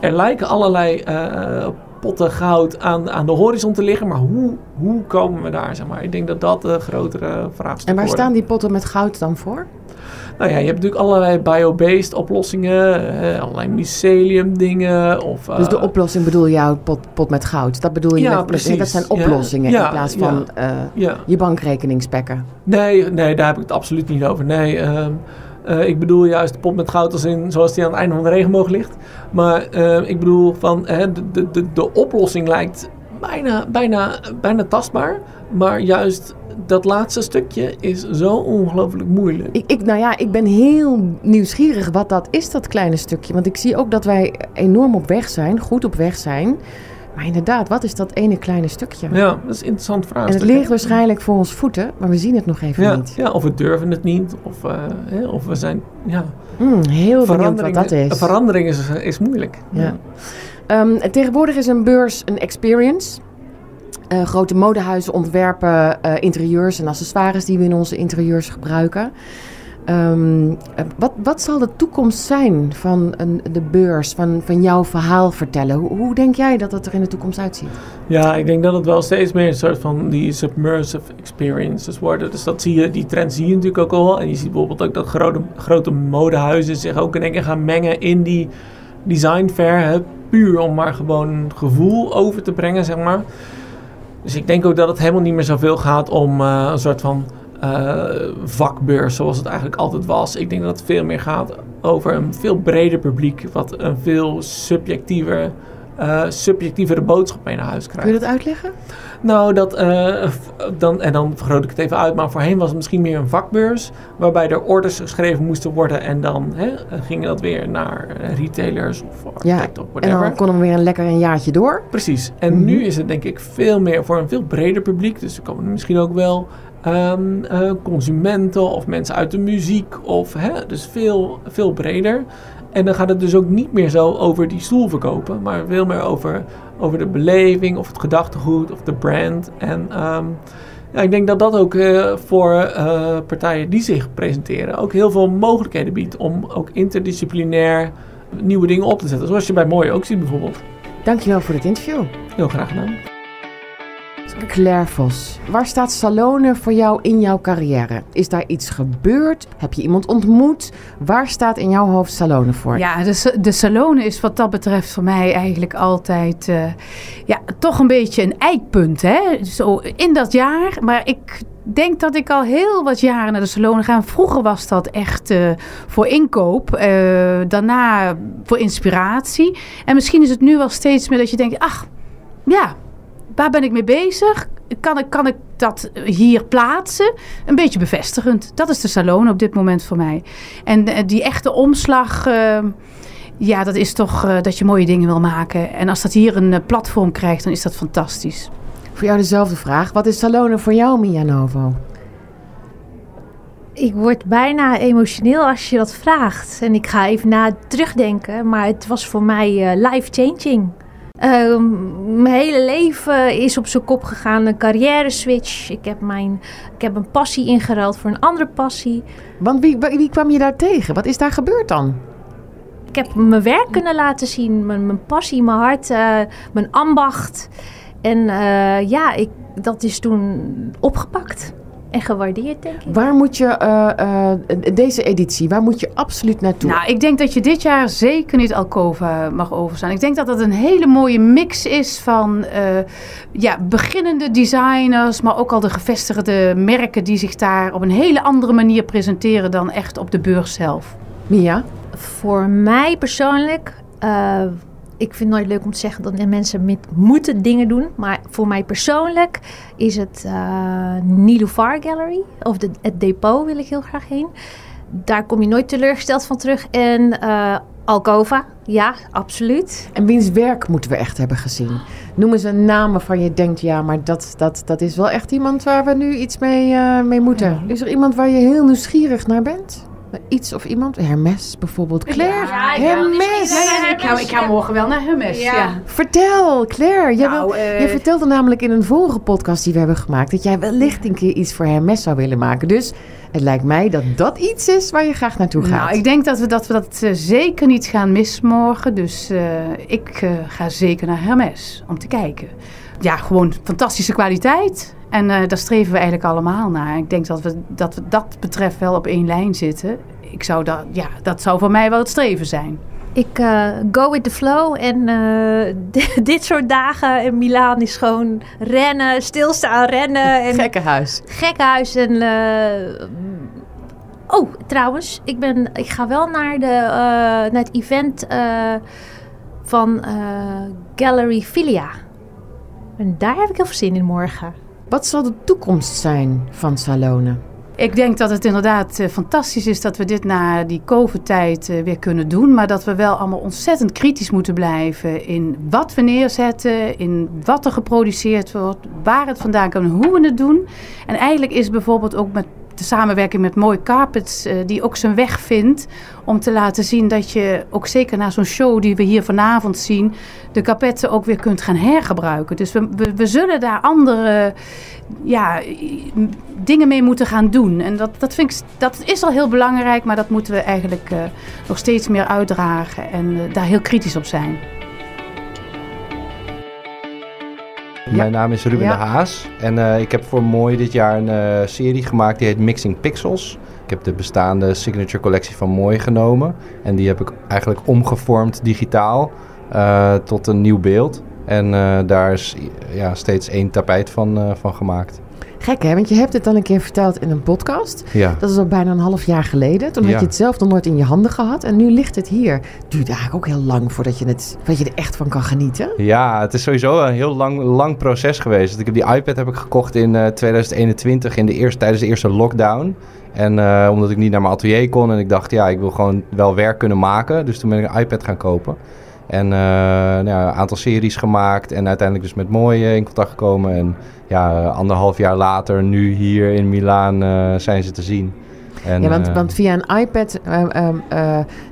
er lijken allerlei eh, potten goud aan, aan de horizon te liggen. Maar hoe, hoe komen we daar, zeg maar? Ik denk dat dat de grotere vraagstuk En waar staan die potten met goud dan voor? Nou ja, je hebt natuurlijk allerlei bio-based oplossingen, eh, allerlei mycelium dingen. Of, dus de eh, oplossing bedoel jou pot, pot met goud. Dat bedoel je Ja, met precies. Dat zijn oplossingen ja, in plaats ja. van eh, je bankrekening spekken. nee, nee, daar heb ik het absoluut niet over. Nee, ehm, eh, ik bedoel juist de pot met goud als in zoals die aan het einde van de regenboog ligt. Maar eh, ik bedoel van de, de, de, de oplossing lijkt bijna, bijna, bijna tastbaar. Maar juist dat laatste stukje is zo ongelooflijk moeilijk. Ik, ik, nou ja, ik ben heel nieuwsgierig wat dat is, dat kleine stukje. Want ik zie ook dat wij enorm op weg zijn, goed op weg zijn. Maar inderdaad, wat is dat ene kleine stukje? Ja, dat is een interessant en vraagstuk. het ligt waarschijnlijk voor ons voeten, maar we zien het nog even Ja, niet. ja, of we durven het niet, of, eh, hè, of we zijn. Ja, Hmm, heel benieuwd wat dat is. Verandering is, is moeilijk. Ja. Ehm, tegenwoordig is een beurs een experience. Eh, grote modehuizen ontwerpen eh, interieurs en accessoires die we in onze interieurs gebruiken. Ehm, eh, wat, wat zal de toekomst zijn van een, de beurs, van, van jouw verhaal vertellen? Hoe, denk jij dat het er in de toekomst uitziet? Ja, ik denk dat het wel steeds meer een soort van die submersive experiences worden. Dus dat zie je, die trend zie je natuurlijk ook al. En je ziet bijvoorbeeld ook dat grote, grote modehuizen zich ook in één keer gaan mengen in die design fair. Hè, puur om maar gewoon gevoel over te brengen, zeg maar. Dus ik denk ook dat het helemaal niet meer zoveel gaat om uh, een soort van uh, vakbeurs zoals het eigenlijk altijd was. Ik denk dat het veel meer gaat over een veel breder publiek, wat een veel subjectiever, uh, subjectievere boodschap mee naar huis krijgt. Kun je dat uitleggen? Nou, dat, uh, dan, en dan vergroot ik het even uit, maar voorheen was het misschien meer een vakbeurs, waarbij er orders geschreven moesten worden en dan hè, ging dat weer naar retailers of architecten ja, of whatever. En dan konden we weer een lekker een jaartje door. Precies. En mm -hmm. nu is het denk ik veel meer voor een veel breder publiek, dus er komen misschien ook wel Um, uh, consumenten of mensen uit de muziek. Of, hè, dus veel, veel breder. En dan gaat het dus ook niet meer zo over die stoel verkopen, maar veel meer over, over de beleving of het gedachtegoed of de brand. En um, ja, ik denk dat dat ook uh, voor uh, partijen die zich presenteren ook heel veel mogelijkheden biedt om ook interdisciplinair nieuwe dingen op te zetten. Zoals je bij Mooi ook ziet bijvoorbeeld. Dankjewel voor dit interview. Heel graag gedaan. Claire Vos, waar staat Salone voor jou in jouw carrière? Is daar iets gebeurd? Heb je iemand ontmoet? Waar staat in jouw hoofd Salone voor? Ja, de, de Salone is wat dat betreft voor mij eigenlijk altijd uh, ja, toch een beetje een eikpunt. Hè? Zo in dat jaar, maar ik denk dat ik al heel wat jaren naar de salon ga. Vroeger was dat echt uh, voor inkoop, uh, daarna voor inspiratie. En misschien is het nu wel steeds meer dat je denkt, ach, ja, waar ben ik mee bezig? Kan ik, kan ik dat hier plaatsen? Een beetje bevestigend. Dat is de salon op dit moment voor mij. En die echte omslag, uh, ja, dat is toch uh, dat je mooie dingen wil maken. En als dat hier een uh, platform krijgt, dan is dat fantastisch. Voor jou dezelfde vraag. Wat is Salone voor jou, Mia Novo? Ik word bijna emotioneel als je dat vraagt. En ik ga even na terugdenken. Maar het was voor mij life-changing. Uh, mijn hele leven is op zijn kop gegaan. Een carrière switch. Ik heb, mijn, ik heb een passie ingeruild voor een andere passie. Want wie, wie kwam je daar tegen? Wat is daar gebeurd dan? Ik heb mijn werk kunnen laten zien. Mijn, mijn passie, mijn hart, uh, mijn ambacht. En uh, ja, ik, dat is toen opgepakt. En gewaardeerd, denk ik. Waar moet je uh, uh, deze editie, waar moet je absoluut naartoe? Nou, ik denk dat je dit jaar zeker niet Alcova mag overstaan. Ik denk dat dat een hele mooie mix is van uh, ja, beginnende designers, maar ook al de gevestigde merken die zich daar op een hele andere manier presenteren dan echt op de beurs zelf. Mia? Voor mij persoonlijk ik vind het nooit leuk om te zeggen dat mensen met moeten dingen doen. Maar voor mij persoonlijk is het uh, Nilufar Gallery. Of de, het depot wil ik heel graag heen. Daar kom je nooit teleurgesteld van terug. En uh, Alcova, ja, absoluut. En wiens werk moeten we echt hebben gezien? Noem eens een naam waarvan je denkt... ja, maar dat, dat, dat is wel echt iemand waar we nu iets mee, uh, mee moeten. Is er iemand waar je heel nieuwsgierig naar bent? Iets of iemand? Hermes bijvoorbeeld. Claire, ja, Hermes. Ja, ja, ik, ga, ik ga morgen wel naar Hermes. Ja. Vertel, Claire. Jij, nou, wil, uh, je vertelde namelijk in een vorige podcast die we hebben gemaakt... dat jij wellicht een keer iets voor Hermes zou willen maken. Dus het lijkt mij dat dat iets is waar je graag naartoe gaat. Nou, ik denk dat we dat, we dat uh, zeker niet gaan missen morgen. Dus uh, ik ga zeker naar Hermes om te kijken. Ja, gewoon fantastische kwaliteit. En uh, daar streven we eigenlijk allemaal naar. Ik denk dat we dat we dat betreft wel op één lijn zitten. Ik zou dat, ja, dat zou voor mij wel het streven zijn. Ik uh, go with the flow en *laughs* uh, dit soort dagen in Milaan is gewoon rennen, stilstaan, rennen. En gekkenhuis. Gekkenhuis en... Uh, oh, trouwens, ik, ben, ik ga wel naar, de, naar het event van Gallery Filia. En daar heb ik heel veel zin in morgen. Wat zal de toekomst zijn van salonen? Ik denk dat het inderdaad uh, fantastisch is dat we dit na die COVID-tijd uh, weer kunnen doen. Maar dat we wel allemaal ontzettend kritisch moeten blijven in wat we neerzetten, in wat er geproduceerd wordt, waar het vandaan komt hoe we het doen. En eigenlijk is bijvoorbeeld ook met de samenwerking met Mooi Carpets, eh, die ook zijn weg vindt om te laten zien dat je ook zeker na zo'n show die we hier vanavond zien, de carpetten ook weer kunt gaan hergebruiken. Dus we, we, zullen daar andere ja, dingen mee moeten gaan doen. En dat, dat, vind ik, dat is al heel belangrijk, maar dat moeten we eigenlijk eh, nog steeds meer uitdragen en eh, daar heel kritisch op zijn. Mijn naam is Ruben Ja. de Haas en eh, ik heb voor Mooi dit jaar een eh, serie gemaakt die heet Mixing Pixels. Ik heb de bestaande signature collectie van Mooi genomen en die heb ik eigenlijk omgevormd digitaal eh, tot een nieuw beeld. En daar is ja, steeds één tapijt van, van gemaakt. Gek hè, want je hebt het dan een keer verteld in een podcast. Ja. Dat is al bijna een half jaar geleden. Toen had je het zelf nog nooit in je handen gehad. En nu ligt het hier. Het duurt eigenlijk ook heel lang voordat je, het, voordat je er echt van kan genieten. Ja, het is sowieso een heel lang, lang proces geweest. Ik heb die iPad heb ik gekocht in eh, 2021 in de eerste, tijdens de eerste lockdown. En eh, omdat ik niet naar mijn atelier kon en ik dacht, ja, ik wil gewoon wel werk kunnen maken. Dus toen ben ik een iPad gaan kopen. En eh, nou ja, een aantal series gemaakt en uiteindelijk dus met Mooi eh, in contact gekomen. En ja, anderhalf jaar later, nu hier in Milaan, eh, zijn ze te zien. En, ja, want, want via een iPad,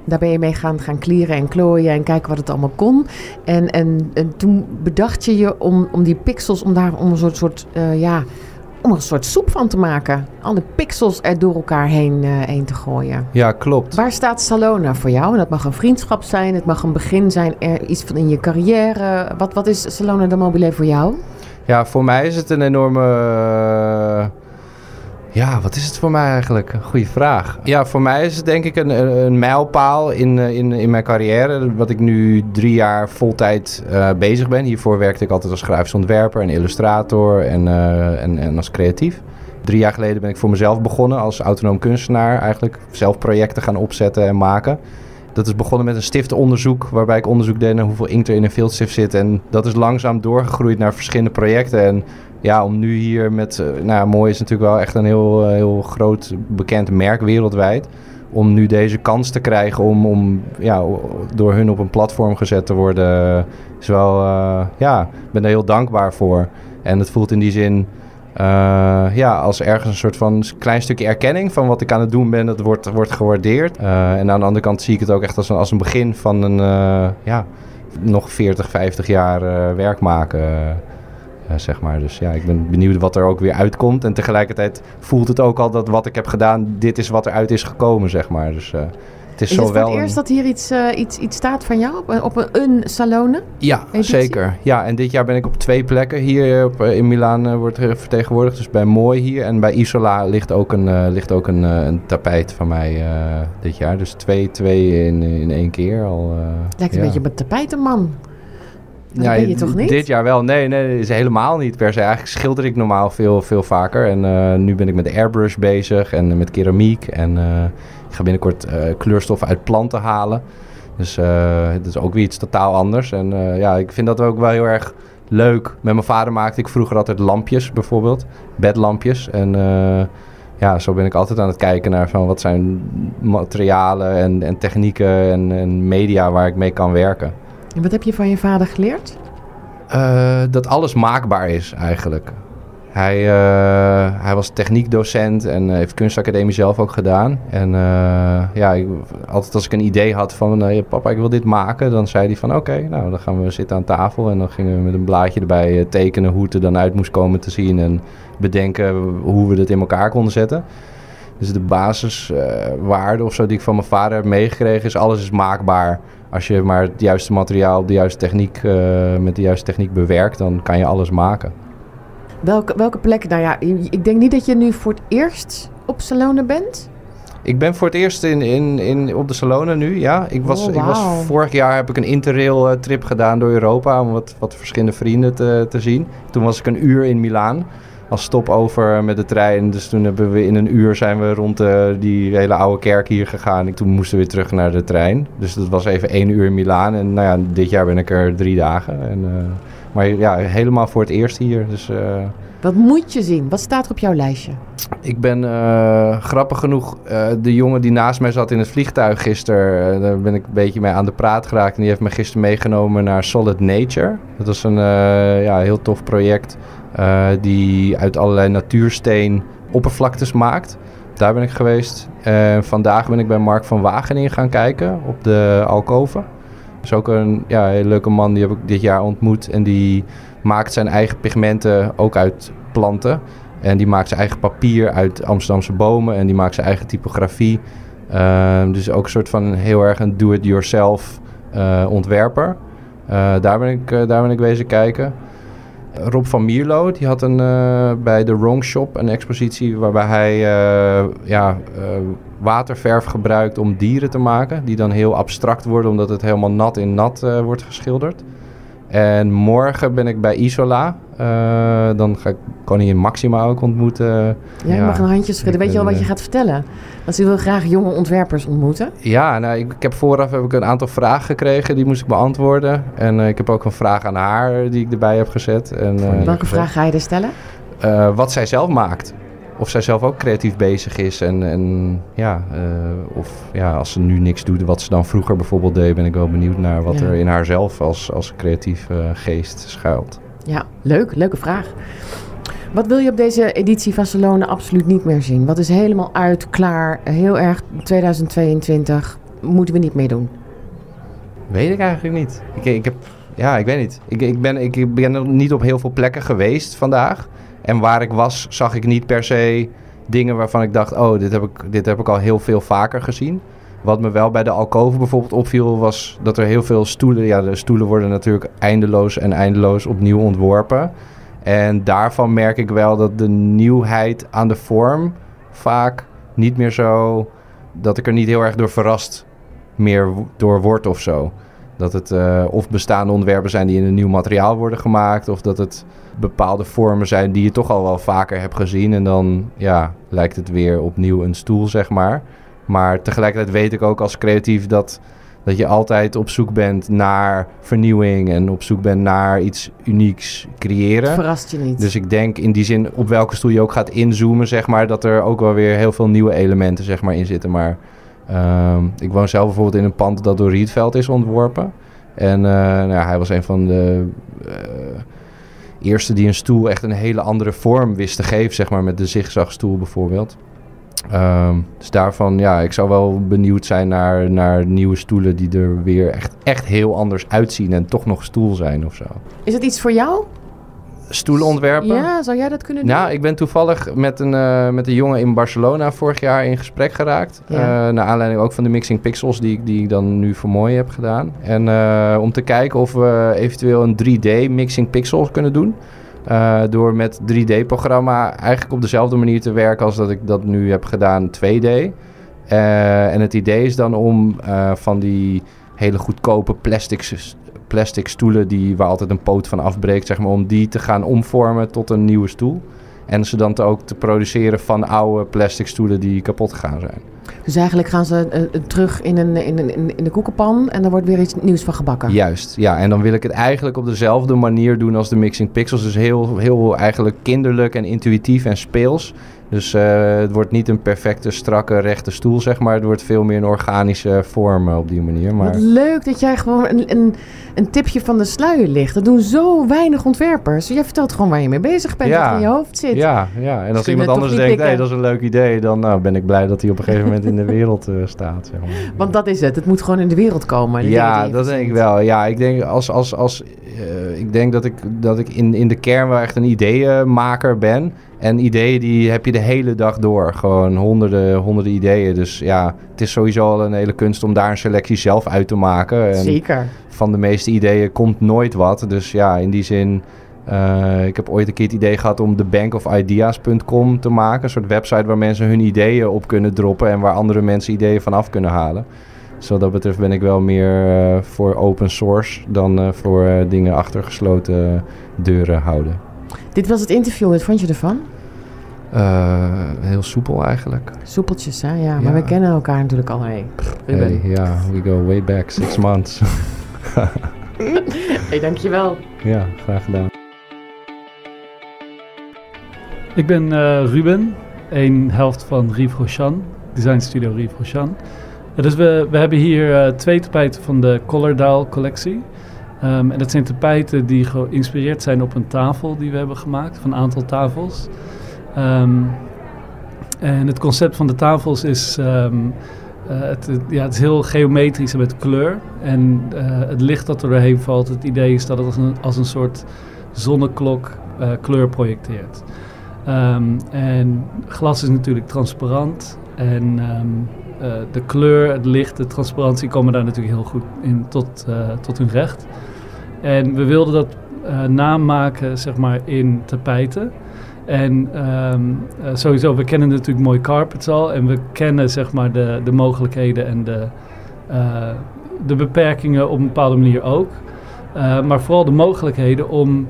daar ben je mee gaan, gaan klieren en klooien en kijken wat het allemaal kon. En, en, en toen bedacht je je om, om die pixels, om daar om een soort, soort ja, om er een soort soep van te maken. Alle pixels er door elkaar heen, eh, heen te gooien. ja, klopt. Waar staat Salona voor jou? En dat mag een vriendschap zijn, het mag een begin zijn, er, iets van in je carrière. Wat, wat is Salona de Mobile voor jou? Ja, voor mij is het een enorme. Ja, wat is het voor mij eigenlijk? Een goede vraag. Ja, voor mij is het denk ik een, een mijlpaal in, eh, in, in mijn carrière. Wat ik nu drie jaar voltijd eh bezig ben. Hiervoor werkte ik altijd als grafisch en illustrator en, eh, en, en als creatief. Drie jaar geleden ben ik voor mezelf begonnen als autonoom kunstenaar. Eigenlijk zelf projecten gaan opzetten en maken. Dat is begonnen met een stiftonderzoek, waarbij ik onderzoek deed naar hoeveel inkt er in een viltstift zit. En dat is langzaam doorgegroeid naar verschillende projecten. En ja, om nu hier met, eh, nou mooi is natuurlijk wel echt een heel, eh, heel groot bekend merk wereldwijd. Om nu deze kans te krijgen om, om ja, door hun op een platform gezet te worden, is wel, eh, ja, ik ben er heel dankbaar voor. En het voelt in die zin, eh, ja, als ergens een soort van klein stukje erkenning van wat ik aan het doen ben, dat wordt, wordt gewaardeerd. Eh, en aan de andere kant zie ik het ook echt als een, als een begin van een, eh, ja, nog 40, 50 jaar eh, werk maken. Zeg maar. Dus ja, ik ben benieuwd wat er ook weer uitkomt. En tegelijkertijd voelt het ook al dat wat ik heb gedaan, dit is wat eruit is gekomen, zeg maar. Dus eh, het is, Is het voor het eerst dat hier iets, eh, iets, iets staat van jou op een, op een, een Salone? Ja, editie? zeker. Ja, en dit jaar ben ik op twee plekken hier op, eh, in Milaan eh, wordt vertegenwoordigd. Dus bij Mooi hier en bij Isola ligt ook een, ligt ook een, een tapijt van mij dit jaar. Dus twee, twee in, in één keer al. Lijkt een beetje op een tapijtenman. Maar dat ben je toch niet? Dit jaar wel. Nee, nee, is helemaal niet per se. Eigenlijk schilder ik normaal veel, veel vaker. En eh, nu ben ik met airbrush bezig en met keramiek. En eh, ik ga binnenkort eh, kleurstoffen uit planten halen. Dus eh het is ook weer iets totaal anders. En eh, ja, ik vind dat ook wel heel erg leuk. Met mijn vader maakte ik vroeger altijd lampjes bijvoorbeeld. Bedlampjes. En eh, ja, zo ben ik altijd aan het kijken naar van wat zijn materialen en, en technieken en, en media waar ik mee kan werken. En wat heb je van je vader geleerd? Eh, dat alles maakbaar is eigenlijk. Hij, eh, hij was techniekdocent en heeft kunstacademie zelf ook gedaan. En eh, ja, altijd als ik een idee had van eh, papa, ik wil dit maken, dan zei hij van oké, nou dan gaan we zitten aan tafel. En dan gingen we met een blaadje erbij tekenen hoe het er dan uit moest komen te zien. En bedenken hoe we dit in elkaar konden zetten. Dus de basiswaarde of zo die ik van mijn vader heb meegekregen is alles is maakbaar. Als je maar het juiste materiaal, de juiste techniek, eh, met de juiste techniek bewerkt, dan kan je alles maken. Welke, welke plek? Nou ja, ik denk niet dat je nu voor het eerst op Salone bent. Ik ben voor het eerst in, in, in, op de Salonen nu, ja. Ik was, Oh, ik was, vorig jaar heb ik een interrail eh, trip gedaan door Europa om wat, wat verschillende vrienden te, te zien. Toen was ik een uur in Milaan als stopover met de trein. Dus toen hebben we in een uur zijn we rond eh, die hele oude kerk hier gegaan. En toen moesten we weer terug naar de trein. Dus dat was even één uur in Milaan. En nou ja, dit jaar ben ik er drie dagen. En, eh, maar ja, helemaal voor het eerst hier. Dus eh, Wat moet je zien? Wat staat er op jouw lijstje? ik ben grappig genoeg, de jongen die naast mij zat in het vliegtuig gisteren, daar ben ik een beetje mee aan de praat geraakt. En die heeft me gisteren meegenomen naar Solid Nature. Dat was een ja, heel tof project eh, die uit allerlei natuursteen oppervlaktes maakt. Daar ben ik geweest. En vandaag ben ik bij Mark van Wageningen gaan kijken op de Alcove. Dat is ook een ja, hele leuke man, die heb ik dit jaar ontmoet. En die maakt zijn eigen pigmenten ook uit planten. En die maakt zijn eigen papier uit Amsterdamse bomen. En die maakt zijn eigen typografie. Ehm, dus ook een soort van heel erg een do-it-yourself eh, ontwerper. Eh, daar, ben ik, daar ben ik wezen kijken. Rob van Mierlo, die had een, bij de Wrong Shop een expositie waarbij hij ja, waterverf gebruikt om dieren te maken. Die dan heel abstract worden omdat het helemaal nat in nat wordt geschilderd. En morgen ben ik bij Isola. Uh, dan ga ik koningin Maxima ook ontmoeten. Ja, je mag een handje schudden. Weet je al wat je gaat vertellen? Want u wil graag jonge ontwerpers ontmoeten. Ja, nou, ik, ik, heb vooraf heb ik een aantal vragen gekregen. Die moest ik beantwoorden. En uh, ik heb ook een vraag aan haar die ik erbij heb gezet. En, uh, Welke vraag ga je er stellen? wat zij zelf maakt of zij zelf ook creatief bezig is. En, en ja, uh, of ja, als ze nu niks doet wat ze dan vroeger bijvoorbeeld deed, ben ik wel benieuwd naar wat er in haarzelf als, als creatief uh, geest schuilt. Ja, leuk, leuke vraag. Wat wil je op deze editie van Salone absoluut niet meer zien? Wat is helemaal uit, klaar, heel erg 2022, moeten we niet meer doen? Weet ik eigenlijk niet. Ik, ik heb, ja, ik weet niet. Ik, ik, ben, ik ben niet op heel veel plekken geweest vandaag. En waar ik was, zag ik niet per se dingen waarvan ik dacht: oh, dit heb ik, dit heb ik al heel veel vaker gezien. Wat me wel bij de Alcove bijvoorbeeld opviel, was dat er heel veel stoelen. Ja, de stoelen worden natuurlijk eindeloos en eindeloos opnieuw ontworpen. En daarvan merk ik wel dat de nieuwheid aan de vorm vaak niet meer zo. dat ik er niet heel erg door verrast meer door word of zo. Dat het uh, of bestaande ontwerpen zijn die in een nieuw materiaal worden gemaakt, of dat het bepaalde vormen zijn die je toch al wel vaker hebt gezien. En dan ja, lijkt het weer opnieuw een stoel, zeg maar. Maar tegelijkertijd weet ik ook als creatief dat, dat je altijd op zoek bent naar vernieuwing en op zoek bent naar iets unieks creëren. verrast je niet. Dus ik denk in die zin op welke stoel je ook gaat inzoomen, zeg maar, dat er ook wel weer heel veel nieuwe elementen zeg maar, in zitten. Maar uh, ik woon zelf bijvoorbeeld in een pand dat door Rietveld is ontworpen. En uh, nou, hij was een van de uh, eerste die een stoel echt een hele andere vorm wist te geven, zeg maar, met de zigzagstoel bijvoorbeeld. Um, dus daarvan, ja, ik zou wel benieuwd zijn naar, naar nieuwe stoelen die er weer echt, echt heel anders uitzien en toch nog stoel zijn of zo. Is het iets voor jou? Stoelen ontwerpen. Ja, zou jij dat kunnen doen? Nou, ik ben toevallig met een, uh, met een jongen in Barcelona vorig jaar in gesprek geraakt. Ja. Uh, naar aanleiding ook van de Mixing Pixels die, die ik dan nu voor mooi heb gedaan. En uh, om te kijken of we eventueel een 3D Mixing Pixels kunnen doen. door met 3D-programma eigenlijk op dezelfde manier te werken als dat ik dat nu heb gedaan 2D. en het idee is dan om van die hele goedkope plastic plastic stoelen die, waar altijd een poot van afbreekt, zeg maar, om die te gaan omvormen tot een nieuwe stoel. En ze dan te ook te produceren van oude plastic stoelen die kapot gegaan zijn. Dus eigenlijk gaan ze uh, terug in, een, in, een, in de koekenpan en er wordt weer iets nieuws van gebakken. Juist, ja. En dan wil ik het eigenlijk op dezelfde manier doen als de Mixing Pixels. Dus heel, heel eigenlijk kinderlijk en intuïtief en speels. Dus uh, het wordt niet een perfecte, strakke, rechte stoel, zeg maar. Het wordt veel meer een organische vorm op die manier. Maar... Wat leuk dat jij gewoon een, een, een, tipje van de sluier ligt. Dat doen zo weinig ontwerpers. Jij vertelt gewoon waar je mee bezig bent, wat in je hoofd zit. Ja, ja. en als iemand anders denkt, hé, hey, dat is een leuk idee... dan nou, ben ik blij dat hij op een gegeven moment in de *laughs* wereld uh, staat. Zeg maar. Want dat is het. Het moet gewoon in de wereld komen. Ja, dat denk ik wel. Ja, ik denk, als, als, als, uh, ik denk dat ik, dat ik in, in de kern wel echt een ideeënmaker ben... En ideeën die heb je de hele dag door. Gewoon honderden, honderden ideeën. Dus ja, het is sowieso al een hele kunst om daar een selectie zelf uit te maken. En Zeker. Van de meeste ideeën komt nooit wat. Dus ja, in die zin... Uh, ik heb ooit een keer het idee gehad om de bankofideas.com te maken. Een soort website waar mensen hun ideeën op kunnen droppen... en waar andere mensen ideeën vanaf kunnen halen. Dus wat dat betreft ben ik wel meer uh, voor open source... dan uh, voor dingen achter gesloten deuren houden. Dit was het interview. Wat vond je ervan? Uh, heel soepel eigenlijk. Soepeltjes, hè? Ja, maar ja. we kennen elkaar natuurlijk al. Hey, hey ja, we go way back, six *laughs* months. *laughs* hey, dankjewel. Ja, graag gedaan. Ik ben uh, Ruben, een helft van Rive Rochan, design studio Rive Rochan. dus we, we hebben hier uh, twee tapijten van de Colordaal collectie. Um, en dat zijn tapijten die geïnspireerd zijn op een tafel die we hebben gemaakt, van een aantal tafels. Um, en het concept van de tafels is, ehm, eh, het, ja, het is heel geometrisch met kleur. En eh, het licht dat er doorheen valt, het idee is dat het als een, als een soort zonneklok eh, kleur projecteert. Ehm, en glas is natuurlijk transparant. En ehm, eh, de kleur, het licht, de transparantie komen daar natuurlijk heel goed in tot, eh, tot hun recht. En we wilden dat eh, namaken, zeg maar, in tapijten. En ehm, eh, sowieso, we kennen natuurlijk mooi carpets al. En we kennen, zeg maar, de, de mogelijkheden en de, de beperkingen op een bepaalde manier ook. Maar vooral de mogelijkheden om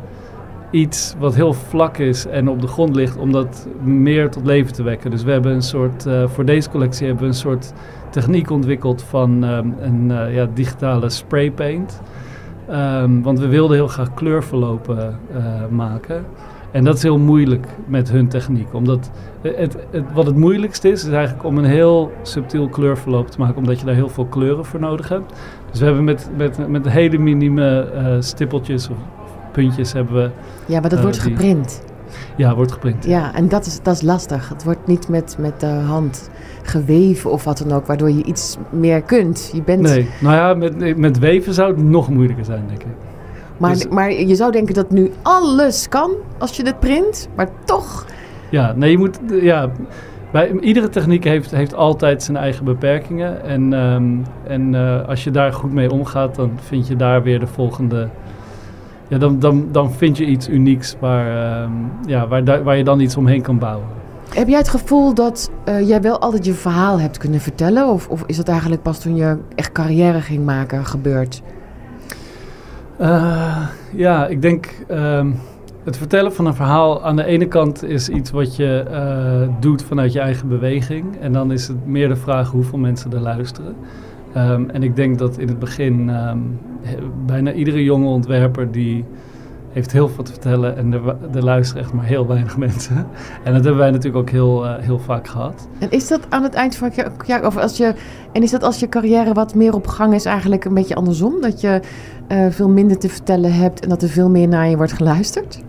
iets wat heel vlak is en op de grond ligt, om dat meer tot leven te wekken. Dus we hebben een soort, eh, voor deze collectie hebben we een soort techniek ontwikkeld van ehm, een eh, ja, digitale spraypaint. Ehm, want we wilden heel graag kleurverlopen eh, maken. En dat is heel moeilijk met hun techniek. Omdat het, het, wat het moeilijkste is, is eigenlijk om een heel subtiel kleurverloop te maken. Omdat je daar heel veel kleuren voor nodig hebt. Dus we hebben met, met, met hele minieme eh, stippeltjes of puntjes hebben we... Ja, maar dat Eh, wordt die- geprint. Ja, wordt geprint. Ja, en dat is, dat is lastig. Het wordt niet met, met de hand geweven of wat dan ook, waardoor je iets meer kunt. Je bent, Nee, nou ja, met, met weven zou het nog moeilijker zijn, denk ik. maar, dus- maar je zou denken dat nu alles kan als je dit print, maar toch. Ja, nee, je moet. Ja, bij, iedere techniek heeft, heeft altijd zijn eigen beperkingen. En, ehm, en eh, als je daar goed mee omgaat, dan vind je daar weer de volgende. Ja, dan, dan, dan vind je iets unieks waar, ehm, ja, waar, waar je dan iets omheen kan bouwen. Heb jij het gevoel dat eh, jij wel altijd je verhaal hebt kunnen vertellen? Of, of is dat eigenlijk pas toen je echt carrière ging maken gebeurd? Eh, ja, ik denk ehm, het vertellen van een verhaal aan de ene kant is iets wat je eh, doet vanuit je eigen beweging. En dan is het meer de vraag hoeveel mensen er luisteren. Ehm, en ik denk dat in het begin ehm, he- bijna iedere jonge ontwerper die heeft heel veel te vertellen en er, er luisteren echt maar heel weinig *laughs* mensen. En dat hebben wij natuurlijk ook heel, eh, heel vaak gehad. En is dat aan het eind van je ja, of als je en is dat als je carrière wat meer op gang is eigenlijk een beetje andersom, dat je eh, veel minder te vertellen hebt en dat er veel meer naar je wordt geluisterd?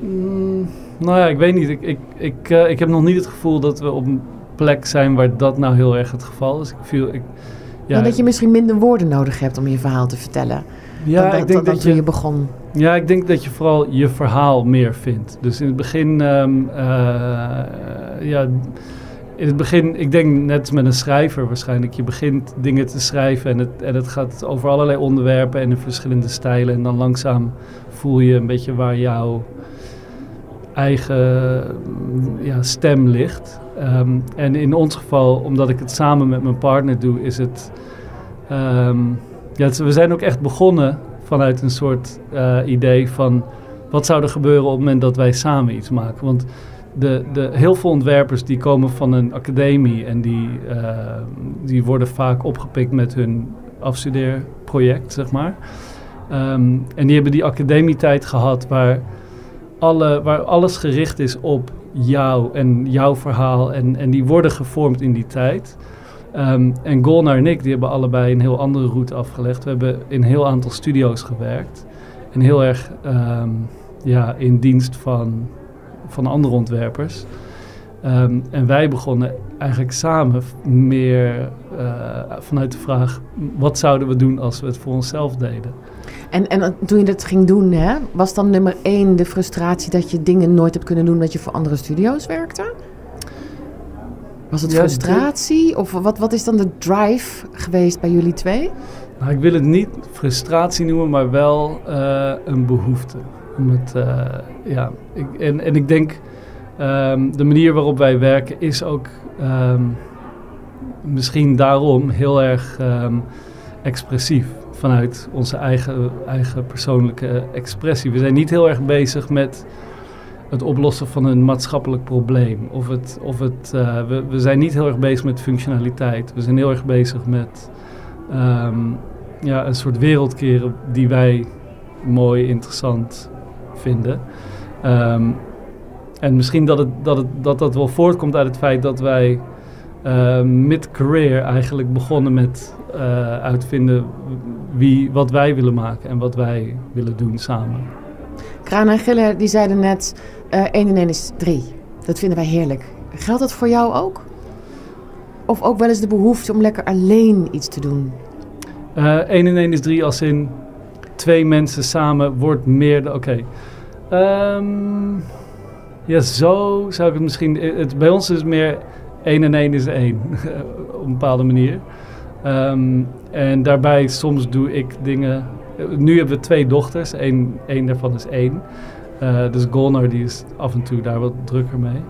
Mm, nou ja, ik weet niet. Ik, ik, ik, eh, ik heb nog niet het gevoel dat we op een plek zijn waar dat nou heel erg het geval is. Ik viel, ik, ja, en dat je misschien minder woorden nodig hebt om je verhaal te vertellen. ja, dan, dan, ik denk dan dat je, je begon. ja, ik denk dat je vooral je verhaal meer vindt. Dus in het begin, ehm, eh, ja, in het begin, ik denk net met een schrijver waarschijnlijk. Je begint dingen te schrijven en het, en het gaat over allerlei onderwerpen en in verschillende stijlen. En dan langzaam voel je een beetje waar jouw eigen ja, stem ligt. Ehm, en in ons geval, omdat ik het samen met mijn partner doe, is het. ehm, ja, we zijn ook echt begonnen vanuit een soort eh, idee van wat zou er gebeuren op het moment dat wij samen iets maken. Want de, de, heel veel ontwerpers die komen van een academie en die, eh, die worden vaak opgepikt met hun afstudeerproject, zeg maar. Ehm, en die hebben die academietijd gehad waar, alle, waar alles gericht is op jou en jouw verhaal. En, en die worden gevormd in die tijd. Ehm, en Golnar en ik, die hebben allebei een heel andere route afgelegd. We hebben in een heel aantal studio's gewerkt. En heel erg ehm, ja, in dienst van, van andere ontwerpers. Ehm, en wij begonnen eigenlijk samen meer eh, vanuit de vraag... wat zouden we doen als we het voor onszelf deden? En, en toen je dat ging doen, hè, was dan nummer één de frustratie dat je dingen nooit hebt kunnen doen omdat je voor andere studio's werkte? Was het Ja, frustratie? Of wat, wat is dan de drive geweest bij jullie twee? Nou, ik wil het niet frustratie noemen, maar wel eh, een behoefte. Om het, eh, ja, ik, en, en ik denk ehm, de manier waarop wij werken is ook ehm, misschien daarom heel erg ehm, expressief. Vanuit onze eigen, eigen persoonlijke expressie. We zijn niet heel erg bezig met het oplossen van een maatschappelijk probleem. Of het, of het, eh, we, we zijn niet heel erg bezig met functionaliteit. We zijn heel erg bezig met ehm, ja, een soort wereld keren die wij mooi, interessant vinden. Ehm, en misschien dat, het, dat, het, dat dat wel voortkomt uit het feit dat wij eh, mid-career eigenlijk begonnen met uitvinden wie, wat wij willen maken en wat wij willen doen samen. Kraan en Giller die zeiden net, eh 1 en 1 is 3. Dat vinden wij heerlijk. Geldt dat voor jou ook? Of ook wel eens de behoefte om lekker alleen iets te doen? Eh 1 en 1 is 3 als in twee mensen samen wordt meer. Oké. Ehm, ja, zo zou ik het misschien... Het, bij ons is het meer 1 en 1 is 1. *laughs* op een bepaalde manier. Ehm, en daarbij soms doe ik dingen... Nu hebben we twee dochters. Eén één daarvan is één. Eh, dus Golnar die is af en toe daar wat drukker mee.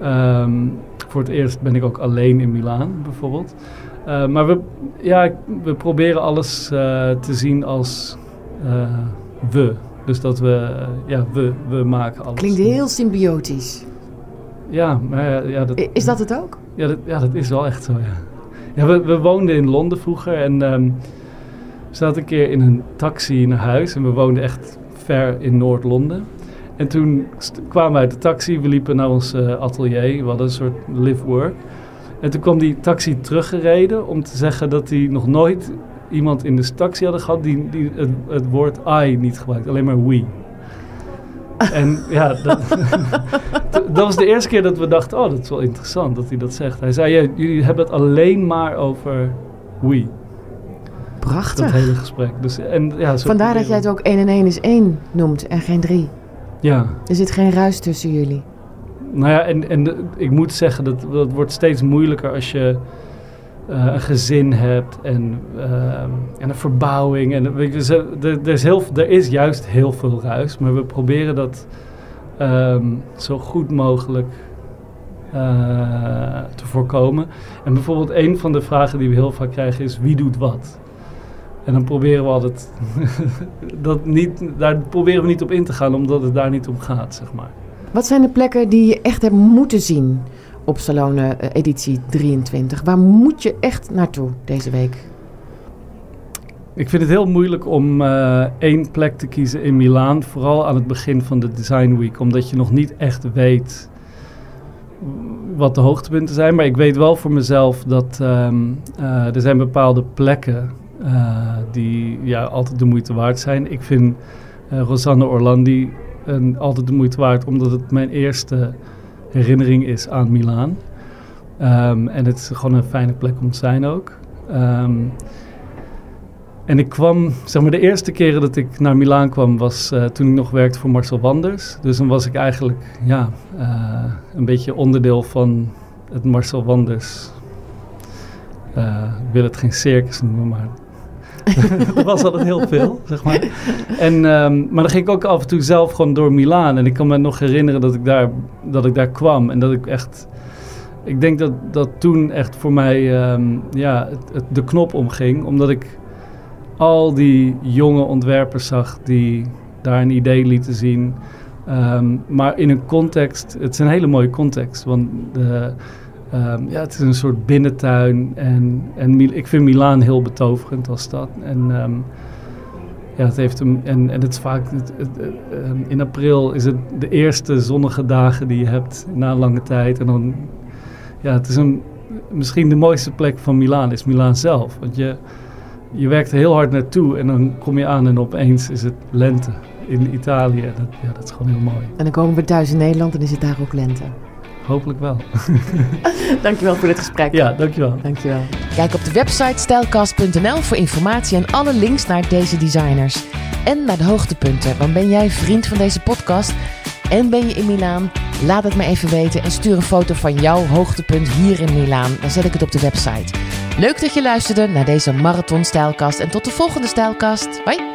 Ehm, voor het eerst ben ik ook alleen in Milaan bijvoorbeeld. Uh, maar we, ja, we proberen alles uh, te zien als we. Dus dat we, ja, we, we maken alles. Klinkt heel symbiotisch. Ja, maar ja, dat, Is dat het ook? Ja, dat, ja, dat is wel echt zo, ja. Ja we, woonden in Londen vroeger en um, we zaten een keer in een taxi naar huis. En we woonden echt ver in Noord-Londen. En toen kwamen we uit de taxi, we liepen naar ons uh, atelier, we hadden een soort live-work. En toen kwam die taxi teruggereden om te zeggen dat hij nog nooit iemand in de taxi hadden gehad die, die het, het, woord I niet gebruikt, alleen maar we. En ja, *laughs* dat, dat, was de eerste keer dat we dachten, oh dat is wel interessant dat hij dat zegt. Hij zei, ja, jullie hebben het alleen maar over we. Prachtig. Dat hele gesprek. Dus, en, ja, zo Vandaar dat jij het ook 1 en 1 is 1 noemt en geen 3. Ja. Er zit geen ruis tussen jullie. Nou ja, en, en ik moet zeggen, dat, dat wordt steeds moeilijker als je uh, een gezin hebt en, uh, en een verbouwing. En, er, is heel, er is juist heel veel ruis, maar we proberen dat um, zo goed mogelijk uh, te voorkomen. En bijvoorbeeld een van de vragen die we heel vaak krijgen is wie doet wat? En dan proberen we altijd *laughs* dat niet, daar proberen we niet op in te gaan, omdat het daar niet om gaat, zeg maar. Wat zijn de plekken die je echt hebt moeten zien op Salone uh, editie 23? Waar moet je echt naartoe deze week? Ik vind het heel moeilijk om uh, één plek te kiezen in Milaan, vooral aan het begin van de Design Week, omdat je nog niet echt weet wat de hoogtepunten zijn. Maar ik weet wel voor mezelf dat um, uh, er zijn bepaalde plekken uh, die ja, altijd de moeite waard zijn. Ik vind Rosanne Orlandi altijd de moeite waard, omdat het mijn eerste herinnering is aan Milaan. Um, en het is gewoon een fijne plek om te zijn ook. Um, en ik kwam, zeg maar, de eerste keren dat ik naar Milaan kwam was uh, toen ik nog werkte voor Marcel Wanders. Dus dan was ik eigenlijk, ja, uh, een beetje onderdeel van het Marcel Wanders. Ik wil het geen circus noemen, maar dat *laughs* was altijd heel veel, zeg maar. En, um, maar dan ging ik ook af en toe zelf gewoon door Milaan. En ik kan me nog herinneren dat ik daar, dat ik daar kwam. En dat ik echt... Ik denk dat, dat toen echt voor mij um, ja, het, de knop omging. Omdat ik al die jonge ontwerpers zag die daar een idee lieten zien. Um, maar in een context... Het is een hele mooie context. Want de... Um, ja, het is een soort binnentuin en, en ik vind Milaan heel betoverend als stad. En um, ja, het heeft hem, en, en het is vaak, het, um, in april is het de eerste zonnige dagen die je hebt na een lange tijd. En dan, ja, het is een, misschien de mooiste plek van Milaan is Milaan zelf. Want je, je werkt er heel hard naartoe en dan kom je aan en opeens is het lente in Italië. Dat, ja, dat is gewoon heel mooi. En dan komen we thuis in Nederland en is het daar ook lente. Hopelijk wel. *laughs* dankjewel voor dit gesprek. Ja, dankjewel. Dankjewel. Kijk op de website stijlkast.nl voor informatie en alle links naar deze designers. En naar de hoogtepunten. Want ben jij vriend van deze podcast en ben je in Milaan? Laat het me even weten en stuur een foto van jouw hoogtepunt hier in Milaan. Dan zet ik het op de website. Leuk dat je luisterde naar deze Marathon Stijlkast en tot de volgende Stijlkast. Hoi!